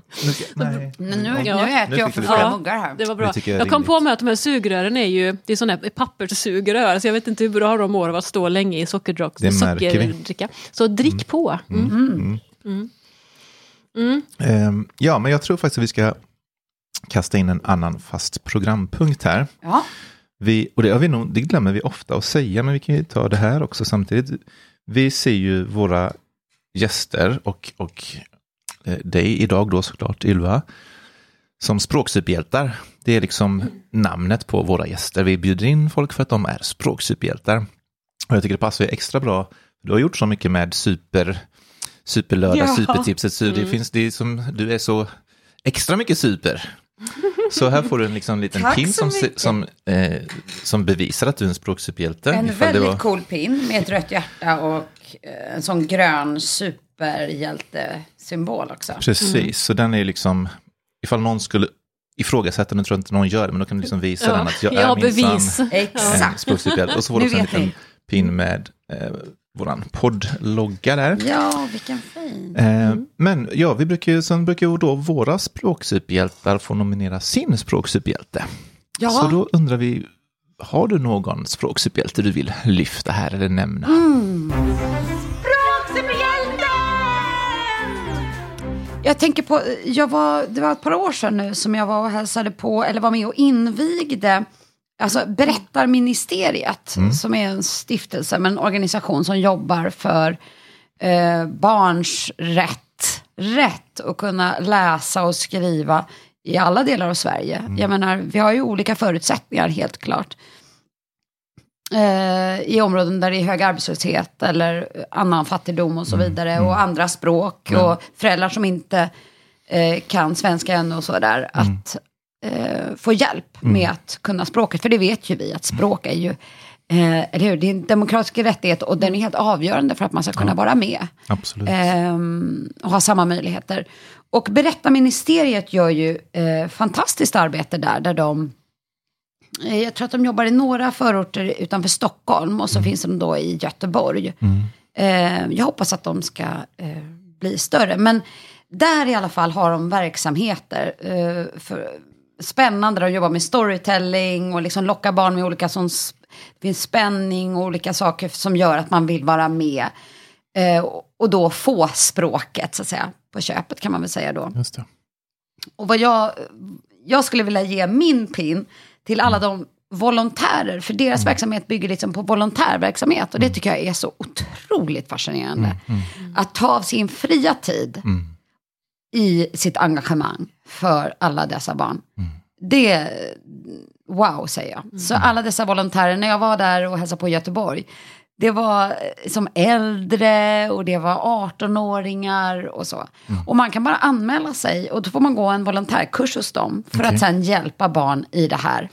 nej. Men nu, Ja. nu äter Nu jag för flera lite- muggar här. Det var bra. Jag Jag, kom på med att de här sugrören är ju, det är sådana här papperssugrör, så jag vet inte hur bra de mår av att stå länge i sockerdrock, Det märker vi. sockerdricka. Så drick på. Mm. Ehm, ja, men jag tror faktiskt att vi ska kasta in en annan fast programpunkt här. Ja. Vi, och det, har vi nog, det glömmer vi ofta att säga, men vi kan ju ta det här också samtidigt. Vi ser ju våra gäster och, och eh, dig idag då såklart, Ylva, som språksuperhjältar. Det är liksom namnet på våra gäster. Vi bjuder in folk för att de är språksuperhjältar. Och jag tycker det passar ju extra bra. Du har gjort så mycket med super, superlördag, Ja. supertipset. Så det finns, det som, du är så extra mycket super. Så här får du en liksom liten Tack pin som, som, eh, som bevisar att du är en språksuperhjälte. En väldigt var- cool pin med ett rött hjärta och eh, en sån grön superhjältesymbol också. Precis, så den är liksom, ifall någon skulle ifrågasätta, nu tror jag inte någon gör det, men då kan du liksom visa Ja, den att jag är minsann en språksuperhjälte. Och så får du Nu också en vet liten pin med eh, våran poddlogga där. Ja, vilken fin. Eh, Men ja, vi brukar ju, sen brukar ju då våra språksuperhjältar få nominera sin språksuperhjälte. Ja. Så då undrar vi, har du någon språksuperhjälte du vill lyfta här eller nämna? Mm. Jag tänker på, jag var, det var ett par år sedan nu som jag var och hälsade på, eller var med och invigde, alltså Berättarministeriet, som är en stiftelse, men en organisation som jobbar för eh, barns rätt, rätt att kunna läsa och skriva i alla delar av Sverige. Jag menar, vi har ju olika förutsättningar helt klart eh, i områden där det är hög arbetslöshet eller annan fattigdom och så vidare. Och andra språk och föräldrar som inte eh, kan svenska ännu och så där. Att eh, få hjälp med att kunna språket. För det vet ju vi att språk är ju, eh, eller hur, det är en demokratisk rättighet och den är helt avgörande för att man ska kunna vara med. Ehm, och ha samma möjligheter. Och Berättarministeriet gör ju eh, fantastiskt arbete där, där de eh, jag tror att de jobbar i några förorter utanför Stockholm och så finns de då i Göteborg. Eh, jag hoppas att de ska eh, bli större. Men där i alla fall har de verksamheter. Eh, för, spännande, de jobbar med storytelling och liksom lockar barn med olika sån, det finns spänning och olika saker som gör att man vill vara med. Eh, och- då få språket så att säga på köpet kan man väl säga då. Just det. Och vad jag, jag skulle vilja ge min pin till alla de volontärer, för deras verksamhet bygger liksom på volontärverksamhet. Och det tycker jag är så otroligt fascinerande. Att ta av sin fria tid i sitt engagemang för alla dessa barn. Det, wow säger jag. Så alla dessa volontärer, när jag var där och hälsade på i Göteborg, det var eh, som äldre och det var 18-åringar och så. Och man kan bara anmäla sig och då får man gå en volontärkurs hos dem för Okej. att sen hjälpa barn i det här.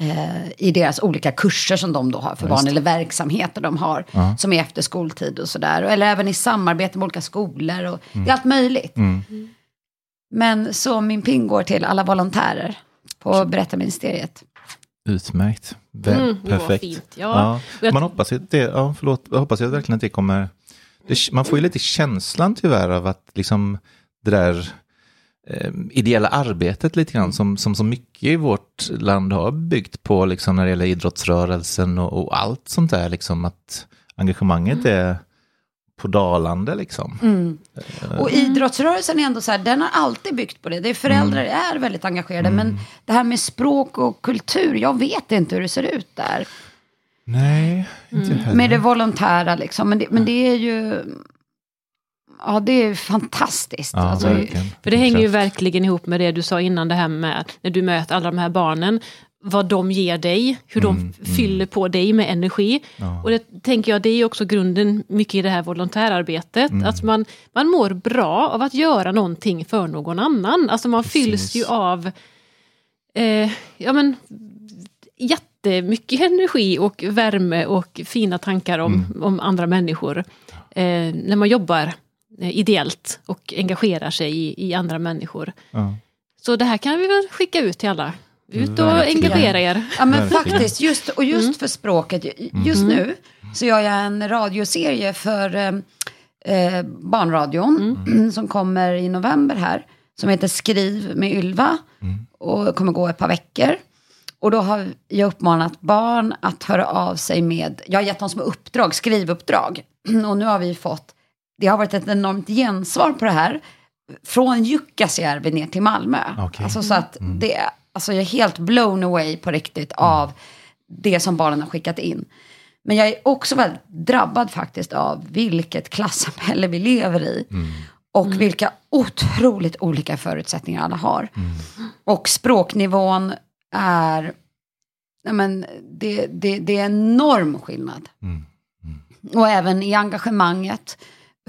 Eh, I deras olika kurser som de då har för Ja, barn eller verksamheter de har. Ja. Som är efter skoltid och sådär. Eller även i samarbete med olika skolor. Och Det är allt möjligt. Mm. Men så min ping går till alla volontärer på Berättarministeriet. Utmärkt. Väl, Mm, det var perfekt. fint, ja. Jag- Man hoppas att det, ja, förlåt, jag hoppas verkligen att det kommer, det, man får ju lite känslan tyvärr av att liksom det där eh, ideella arbetet lite grann som, som så mycket i vårt land har byggt på liksom när det gäller idrottsrörelsen och, och allt sånt där liksom att engagemanget är på dalande liksom. Och idrottsrörelsen är ändå så här, den har alltid byggt på det. det är föräldrar är väldigt engagerade. Men det här med språk och kultur, jag vet inte hur det ser ut där. Nej, inte heller. Med det volontära liksom. Men det, men det är ju... Ja, det är fantastiskt. Ja, alltså. För det hänger ju verkligen ihop med det du sa innan, det här med när du möter alla de här barnen, vad de ger dig, hur de fyller på dig med energi. Och det tänker jag, det är också grunden mycket i det här volontärarbetet, att man, man mår bra av att göra någonting för någon annan. Alltså man fylls Precis. ju av eh, ja, men, jättemycket energi och värme och fina tankar om, om andra människor. Eh, när man jobbar ideellt och engagerar sig i, i andra människor. Ja. Så det här kan vi väl skicka ut till alla. Ut och Verkligen. engagera er. Ja men Verkligen. faktiskt, just, och just för språket. Just nu så gör jag en radioserie för eh, eh, barnradion som kommer i november här. Som heter Skriv med Ylva och kommer gå ett par veckor. Och då har jag uppmanat barn att höra av sig med, jag har gett dem som uppdrag, skrivuppdrag. Och nu har vi fått, det har varit ett enormt gensvar på det här. Från Jukkasjärvi ner till Malmö. Okej. Alltså så att det, är- alltså jag är helt blown away på riktigt av det som barnen har skickat in. Men jag är också väldigt drabbad faktiskt av vilket klassamhälle vi lever i. Och vilka otroligt olika förutsättningar alla har. Och språknivån är, nej men det, det, det är enorm skillnad. Mm. Och även i engagemanget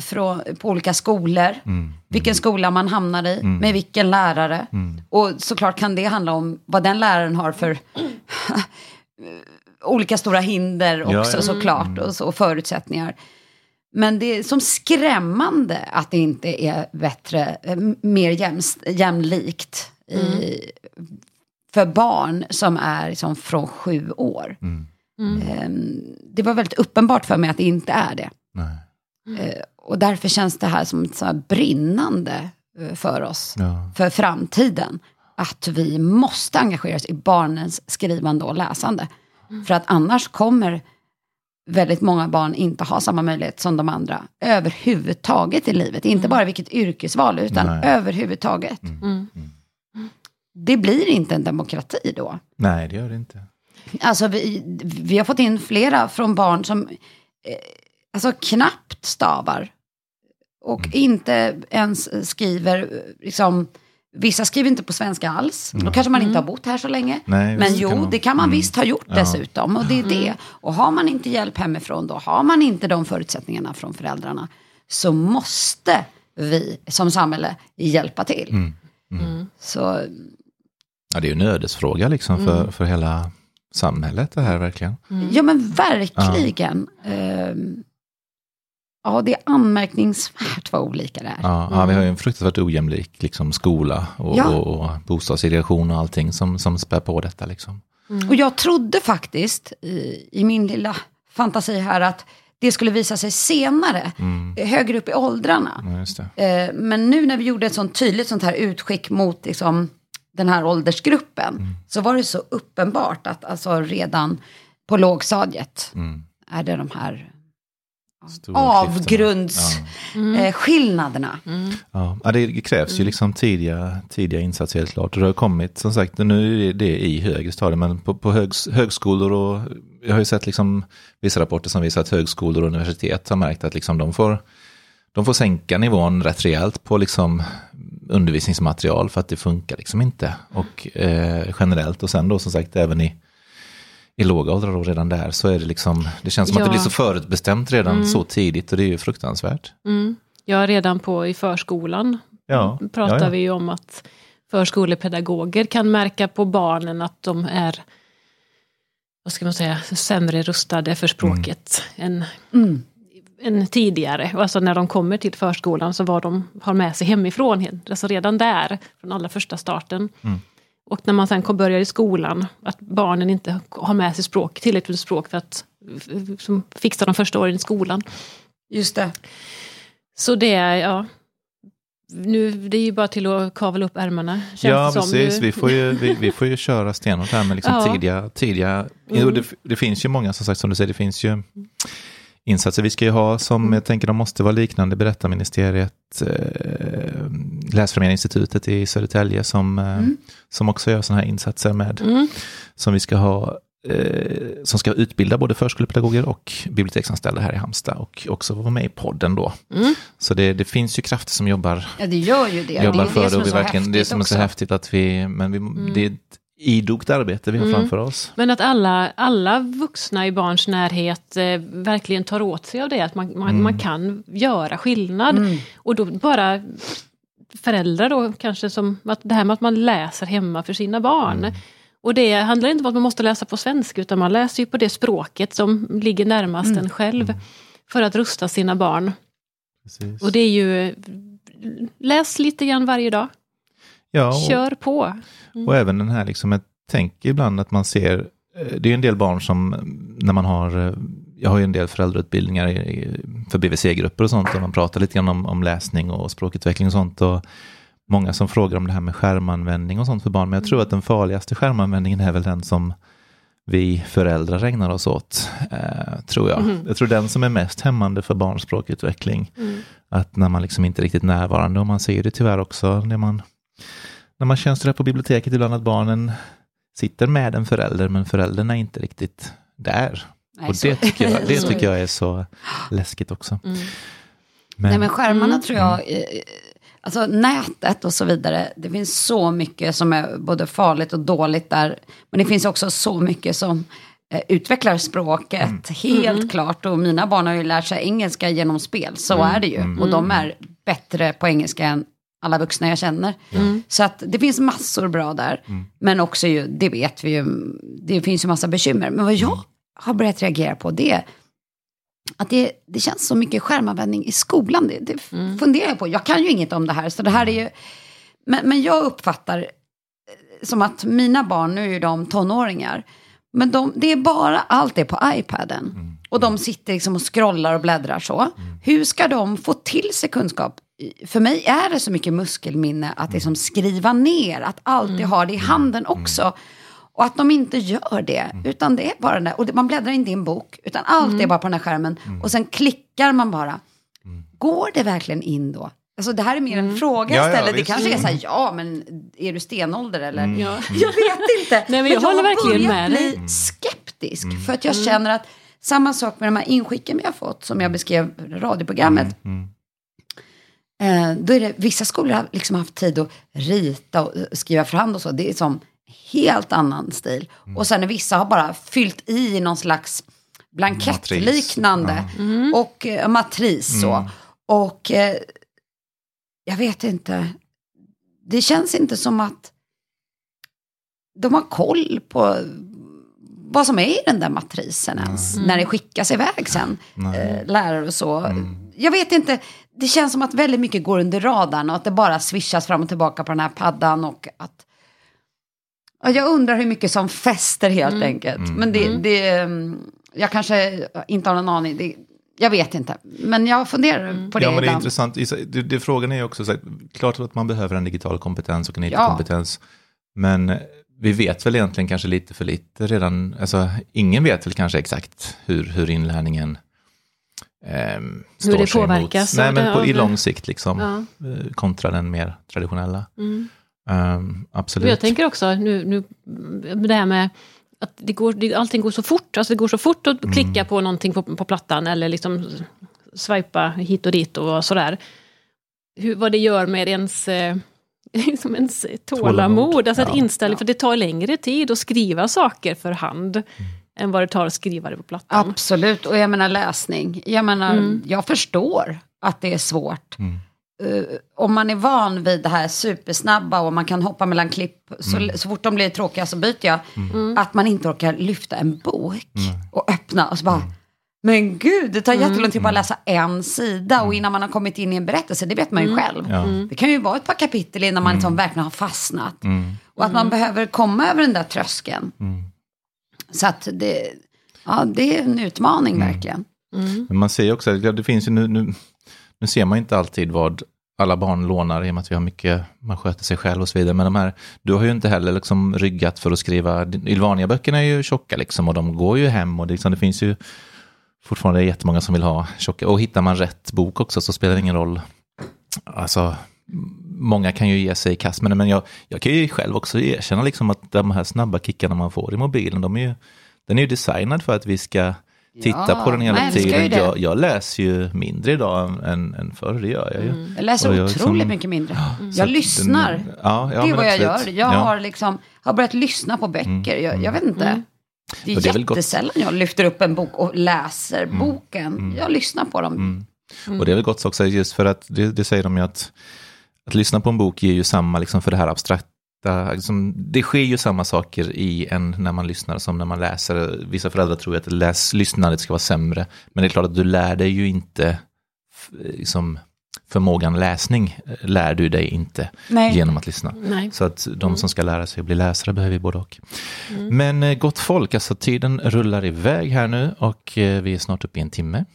från, på olika skolor. Mm. Vilken skola man hamnar i, med vilken lärare. Mm. Och såklart kan det handla om vad den läraren har för olika stora hinder Ja, också ja. såklart. Och, så, och förutsättningar. Men det är som skrämmande att det inte är bättre, eh, mer jämst, jämlikt i, för barn som är liksom från sju år. Mm. Ehm, Det var väldigt uppenbart för mig att det inte är det. Nej. Eh, Och därför känns det här som ett så här brinnande eh, för oss, Ja. för framtiden. Att vi måste engagera oss i barnens skrivande och läsande. För att annars kommer väldigt många barn inte ha samma möjlighet som de andra överhuvudtaget i livet. Inte bara vilket yrkesval, utan Nej. överhuvudtaget. Mm. Det blir inte en demokrati då. Nej, det gör det inte. Alltså vi, vi har fått in flera från barn som eh, alltså knappt stavar. Och Mm. inte ens skriver, liksom, vissa skriver inte på svenska alls. Då kanske man inte har bott här så länge. Mm. Nej, Men jo, kan man. det kan man Mm. visst ha gjort Ja. dessutom. Och det är det. Och har man inte hjälp hemifrån, då har man inte de förutsättningarna från föräldrarna. Så måste vi som samhälle hjälpa till. Mm. Så Ja, det är ju en ödesfråga liksom för, för hela samhället det här verkligen. Ja men verkligen. Ehm, ja, det är anmärkningsvärt vad olika det är. Ja, ja, vi har ju en fruktansvärt ojämlik liksom, skola och, Ja. och, och bostadssegregation och allting som, som spär på detta. Liksom. Och jag trodde faktiskt i, i min lilla fantasi här att det skulle visa sig senare, eh, högre upp i åldrarna. Ja, just det. Eh, men nu när vi gjorde ett sånt tydligt sånt här utskick mot liksom, den här åldersgruppen, så var det så uppenbart att alltså, redan på lågstadiet Mm. är det de här. Avgrundsskillnaderna. Ja. Eh, skillnaderna. Ja, det krävs ju liksom tidiga, tidiga insatser helt klart. Och det har kommit, som sagt, nu är det i högre stadier, men på, på högs, högskolor och jag har ju sett liksom vissa rapporter som visar att högskolor och universitet har märkt att liksom de får, de får sänka nivån rätt rejält på liksom undervisningsmaterial för att det funkar liksom inte. Och eh, generellt och sen då som sagt även i, i låga åldrar och redan där så är det liksom, det känns som att det Ja. blir så förutbestämt redan så tidigt och det är ju fruktansvärt. Mm. Ja, redan på i förskolan Ja, pratar ja, ja. vi ju om att förskolepedagoger kan märka på barnen att de är vad ska man säga, sämre rustade för språket än, Mm. än tidigare. Och Alltså när de kommer till förskolan så vad de har med sig hemifrån, alltså redan där, från allra första starten. Mm. Och när man sen börjar i skolan, att barnen inte har med sig språk, tillräckligt språk för att fixa de första åren i skolan. Just det. Så det är, ja. Nu, det är ju bara till att kavla upp ärmarna. känns Ja, precis. Nu- Vi får, ju, vi, vi får ju köra stenhårt här med liksom Ja. tidiga... tidiga jo, det, det finns ju många, som sagt, som du säger, det finns ju insatser vi ska ju ha som jag tänker de måste vara liknande. Berättarministeriet, eh, Läsfrämjandeinstitutet i Södertälje som, eh, som också gör sådana här insatser med, Mm. som vi ska ha eh, som ska utbilda både förskolepedagoger och biblioteksanställda här i Halmstad och också vara med i podden då. Mm. Så det, det finns ju krafter som jobbar Ja, det gör ju det. jobbar det är för det som och vi så verkligen, det är häftigt som är så häftigt att vi, men vi, det är ett idogt arbete vi har Mm. framför oss. Men att alla, alla vuxna i barns närhet eh, verkligen tar åt sig av det, att man, man, Mm. man kan göra skillnad. Mm. Och då bara föräldrar då kanske som, att det här med att man läser hemma för sina barn. Mm. Och det handlar inte om att man måste läsa på svenska, utan man läser ju på det språket som ligger närmast Mm. en själv. För att rusta sina barn. Precis. Och det är ju, läs lite grann varje dag. Ja, och, Kör på. och även den här, liksom, jag tänker ibland att man ser, eh, det är en del barn som, när man har, eh, jag har ju en del föräldrautbildningar i- för BVC-grupper och sånt, och man pratar lite grann om, om läsning och språkutveckling och sånt. Och många som frågar om det här med skärmanvändning och sånt för barn, men jag tror att den farligaste skärmanvändningen är väl den som vi föräldrar ägnar oss åt, eh, tror jag. Mhm. Jag tror den som är mest hämmande för barns språkutveckling. Mm. Att när man liksom inte är riktigt närvarande, och man ser det tyvärr också när man, när man tjänstgör på biblioteket ibland, att barnen sitter med en förälder, men föräldern är inte riktigt där. Nej, och det tycker, jag, det tycker jag är så läskigt också. Mm. Men, Nej men skärmarna Mm. tror jag, eh, alltså nätet och så vidare, det finns så mycket som är både farligt och dåligt där. Men det finns också så mycket som eh, utvecklar språket, Mm. helt klart. Och mina barn har ju lärt sig engelska genom spel, så Mm. är det ju. Och de är bättre på engelska än alla vuxna jag känner. Så att det finns massor bra där. Mm. Men också ju, det vet vi ju, det finns ju massa bekymmer. Men vad jag har börjat reagera på det är att det, det känns så mycket skärmanvändning i skolan. Det, det funderar jag på. Jag kan ju inget om det här, så det här är ju... Men, men jag uppfattar eh, som att mina barn, nu är ju de tonåringar, men de, det är bara allt är på iPaden. Och de sitter liksom och scrollar och bläddrar så. Hur ska de få till sig kunskap? För mig är det så mycket muskelminne att liksom skriva ner, att alltid ha det i handen också. Och att de inte gör det, utan det är bara det. Och det- man bläddrar inte i en bok, utan allt är bara på den här skärmen. Och sen klickar man bara. Går det verkligen in då? Alltså det här är mer en fråga Ja, ja, jag ställer. det visst. kanske är så här, ja men är du stenålder eller? Ja. Jag vet inte. Nej, men jag håller verkligen med dig. bli skeptisk. För att jag känner att samma sak med de här inskicken vi har fått, som jag beskrev i radioprogrammet. Eh, då är det, vissa skolor har liksom haft tid att rita och skriva fram och så. Det är som helt annan stil. Och sen är vissa har bara fyllt i någon slags blankettliknande. Och eh, matris så. Och eh, jag vet inte. Det känns inte som att de har koll på vad som är i den där matrisen ens. När det skickas iväg sen. Eh, lärare och så. Jag vet inte. Det känns som att väldigt mycket går under radarn och att det bara swishas fram och tillbaka på den här paddan. Och att... Ja, jag undrar hur mycket som fäster helt enkelt. Men det, det, mm, jag kanske inte har någon aning. Det, jag vet inte. Men jag funderar på det Ja, men det är intressant. Det, det, frågan är ju också, så här, klart att man behöver en digital kompetens och en Ja. IT-kompetens. Men vi vet väl egentligen kanske lite för lite redan. Alltså, ingen vet väl kanske exakt hur, hur inlärningen ehm, står det sig påverkas Mot, nej, men på, i lång sikt liksom. Ja. eh, Kontra den mer traditionella. Mm. Ehm, absolut. Jag tänker också, nu, nu, det här med att det går, det, allting går så fort. Alltså det går så fort att Mm. klicka på någonting på, på plattan eller liksom swipa hit och dit och sådär. Hur, vad det gör med ens, eh, liksom ens tålamod, Tålamod, alltså ja. inställning. För det tar längre tid att skriva saker för hand Mm. än vad det tar att skriva det på plattan. Absolut, och jag menar läsning. Jag menar, Mm. jag förstår att det är svårt. Mm. Eh, om man är van vid det här supersnabba och man kan hoppa mellan klipp, så, Mm. så fort de blir tråkiga så byter jag. Att man inte orkar lyfta en bok och öppna och så bara, men gud, det tar jättelång tid att bara läsa en sida och innan man har kommit in i en berättelse, det vet man ju själv. Ja. Det kan ju vara ett par kapitel innan man liksom verkligen har fastnat. Mm. Och att man behöver komma över den där tröskeln. Mm. Så att det, ja, det är en utmaning verkligen. Mm. Men man ser ju också, ja, det finns ju nu, nu, nu ser man inte alltid vad alla barn lånar i och med att vi har mycket, man sköter sig själv och så vidare. Men de här, du har ju inte heller liksom ryggat för att skriva, Ylvania-böckerna är ju tjocka liksom och de går ju hem och det, liksom, det finns ju fortfarande jättemånga som vill ha tjocka. Och hittar man rätt bok också så spelar det ingen roll. Alltså, många kan ju ge sig i kast med det, men jag, jag kan ju själv också erkänna liksom att de här snabba kickarna man får i mobilen, de är ju, den är ju designad för att vi ska titta Ja, på den hela tiden. Jag, jag läser ju mindre idag än, än, än förr, det gör jag ju. Jag läser jag otroligt liksom- mycket mindre. Så Jag lyssnar. Den, ja, ja, det är vad jag absolut. gör. Jag ja. har, liksom, har börjat lyssna på böcker. Jag, jag vet inte. Det är, Och det är jättesällan jag lyfter upp en bok och läser boken. Jag lyssnar på dem. Och det är väl gott också just för att det, det säger de ju att att lyssna på en bok ger ju samma liksom för det här abstrakta, liksom, det sker ju samma saker i en när man lyssnar som när man läser. Vissa föräldrar tror att läs, lyssnandet ska vara sämre, men det är klart att du lär dig ju inte liksom, förmågan läsning eh, lär du dig inte Nej. genom att lyssna. Nej. Så att de som ska lära sig att bli läsare behöver ju både och. Mm. Men eh, gott folk, alltså tiden rullar iväg här nu och eh, vi är snart uppe i en timme.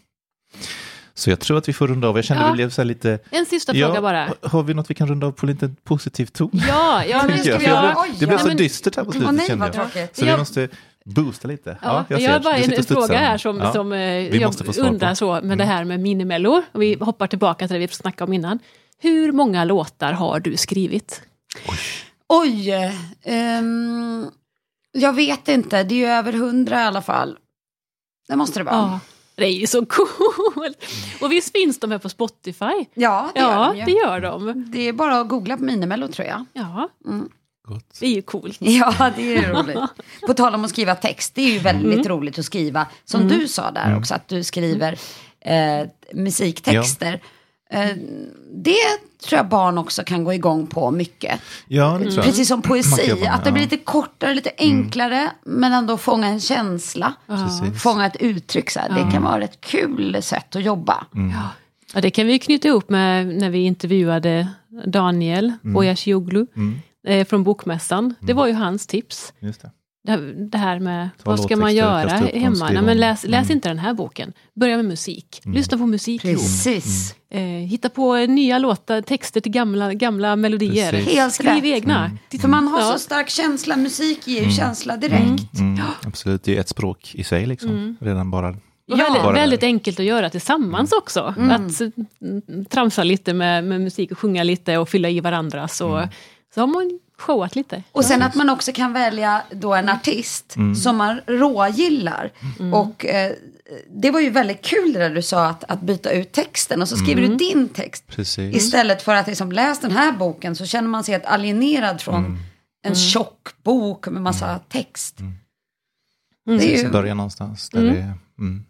Så jag tror att vi får runda av. Jag kände Ja. det blev så här lite... En sista fråga bara. ha- Har vi något vi kan runda av på lite positiv ton? Ja, ja, men, göra. blev, Oj, det blev ja. så Nej, men- dystert här på slutet Åh nej, kände jag. Så vi måste boosta lite. Ja, jag jag har bara en fråga här som, Ja. som eh, Vi måste få jag på. Mm. undrar så med det här med Minimello. Och vi hoppar tillbaka till det vi snackade om innan. Hur många låtar har du skrivit? Oj, ehm, jag vet inte. Det är ju över hundra i alla fall. Det måste det vara. Ja, det är ju så coolt! Och visst finns de här på Spotify? Ja, det gör Ja, de ju. det gör de. Det är bara att googla på Minimello tror jag. Ja, Gott. det är ju coolt. Ja, det är roligt. På tal om att skriva text, det är ju väldigt Mm. roligt att skriva. Som du sa där också, att du skriver eh, musiktexter. Eh, det tror jag barn också kan gå igång på mycket. Ja, det tror jag. Precis som poesi, jobba med, att det blir ja. Mm. lite kortare, lite enklare, men ändå fånga en känsla. Precis. Fånga ett uttryck, så här. det kan vara ett kul sätt att jobba. Mm. Ja, det kan vi knyta ihop med när vi intervjuade Daniel Mm. Oyashioglu eh, från Bokmässan. Det var ju hans tips. Just det. Det här, det här med Ta vad ska man göra hemma? Nej, men läs läs Mm. inte den här boken. Börja med musik. Lyssna på musik. Precis. Eh, hitta på nya låtar, texter till gamla, gamla melodier. Precis. Helt Skriv rätt. egna. För man har Ja. så stark känsla, musik ger ju känsla direkt. Mm, absolut, det är ett språk i sig liksom. Redan bara. Och Ja. väldigt, Bara väldigt där. enkelt att göra tillsammans också. Att mm, tramsa lite med, med musik och sjunga lite och fylla i varandra. Så, så har man showat lite. Och sen att man också kan välja då en artist som man rågillar. Och eh, det var ju väldigt kul det där du sa att, att byta ut texten och så skriver du din text. Precis. Istället för att liksom läs den här boken så känner man sig helt alienerad från en tjock bok med massa text. Det är ju, börja någonstans. Där det, är- mm.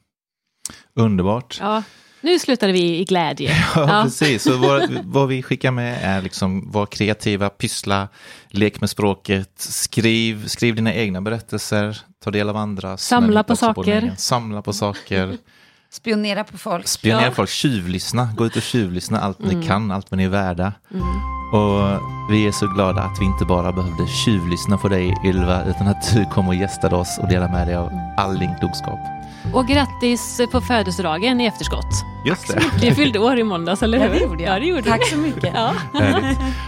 Underbart. Ja, nu slutade vi i glädje. Ja, Ja. precis. Så vad, vad vi skickar med är liksom var kreativa, pyssla, lek med språket, skriv, skriv dina egna berättelser, ta del av andras. Samla på saker. egen. Samla på saker, spionera på folk. spionera Ja. folk, tjuvlyssna, gå ut och tjuvlyssna allt Mm. ni kan, allt vad ni är värda. Och vi är så glada att vi inte bara behövde tjuvlyssna på dig Ylva, utan att du kom och gästade oss och delade med dig av all din klokskap. Och grattis på födelsedagen i efterskott. Just det. Du fyllde år i måndags, eller hur? Ja, det gjorde jag. Ja, det gjorde tack du. så mycket. Ja.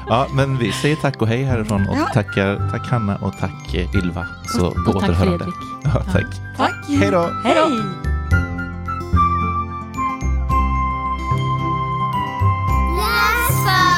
ja, men vi säger tack och hej härifrån och ja. tackar, tack Hanna och tack eh, Ylva. Så och, på och tack Fredrik. Ja, tack. Ja. tack. Hej då. Hej då. Läs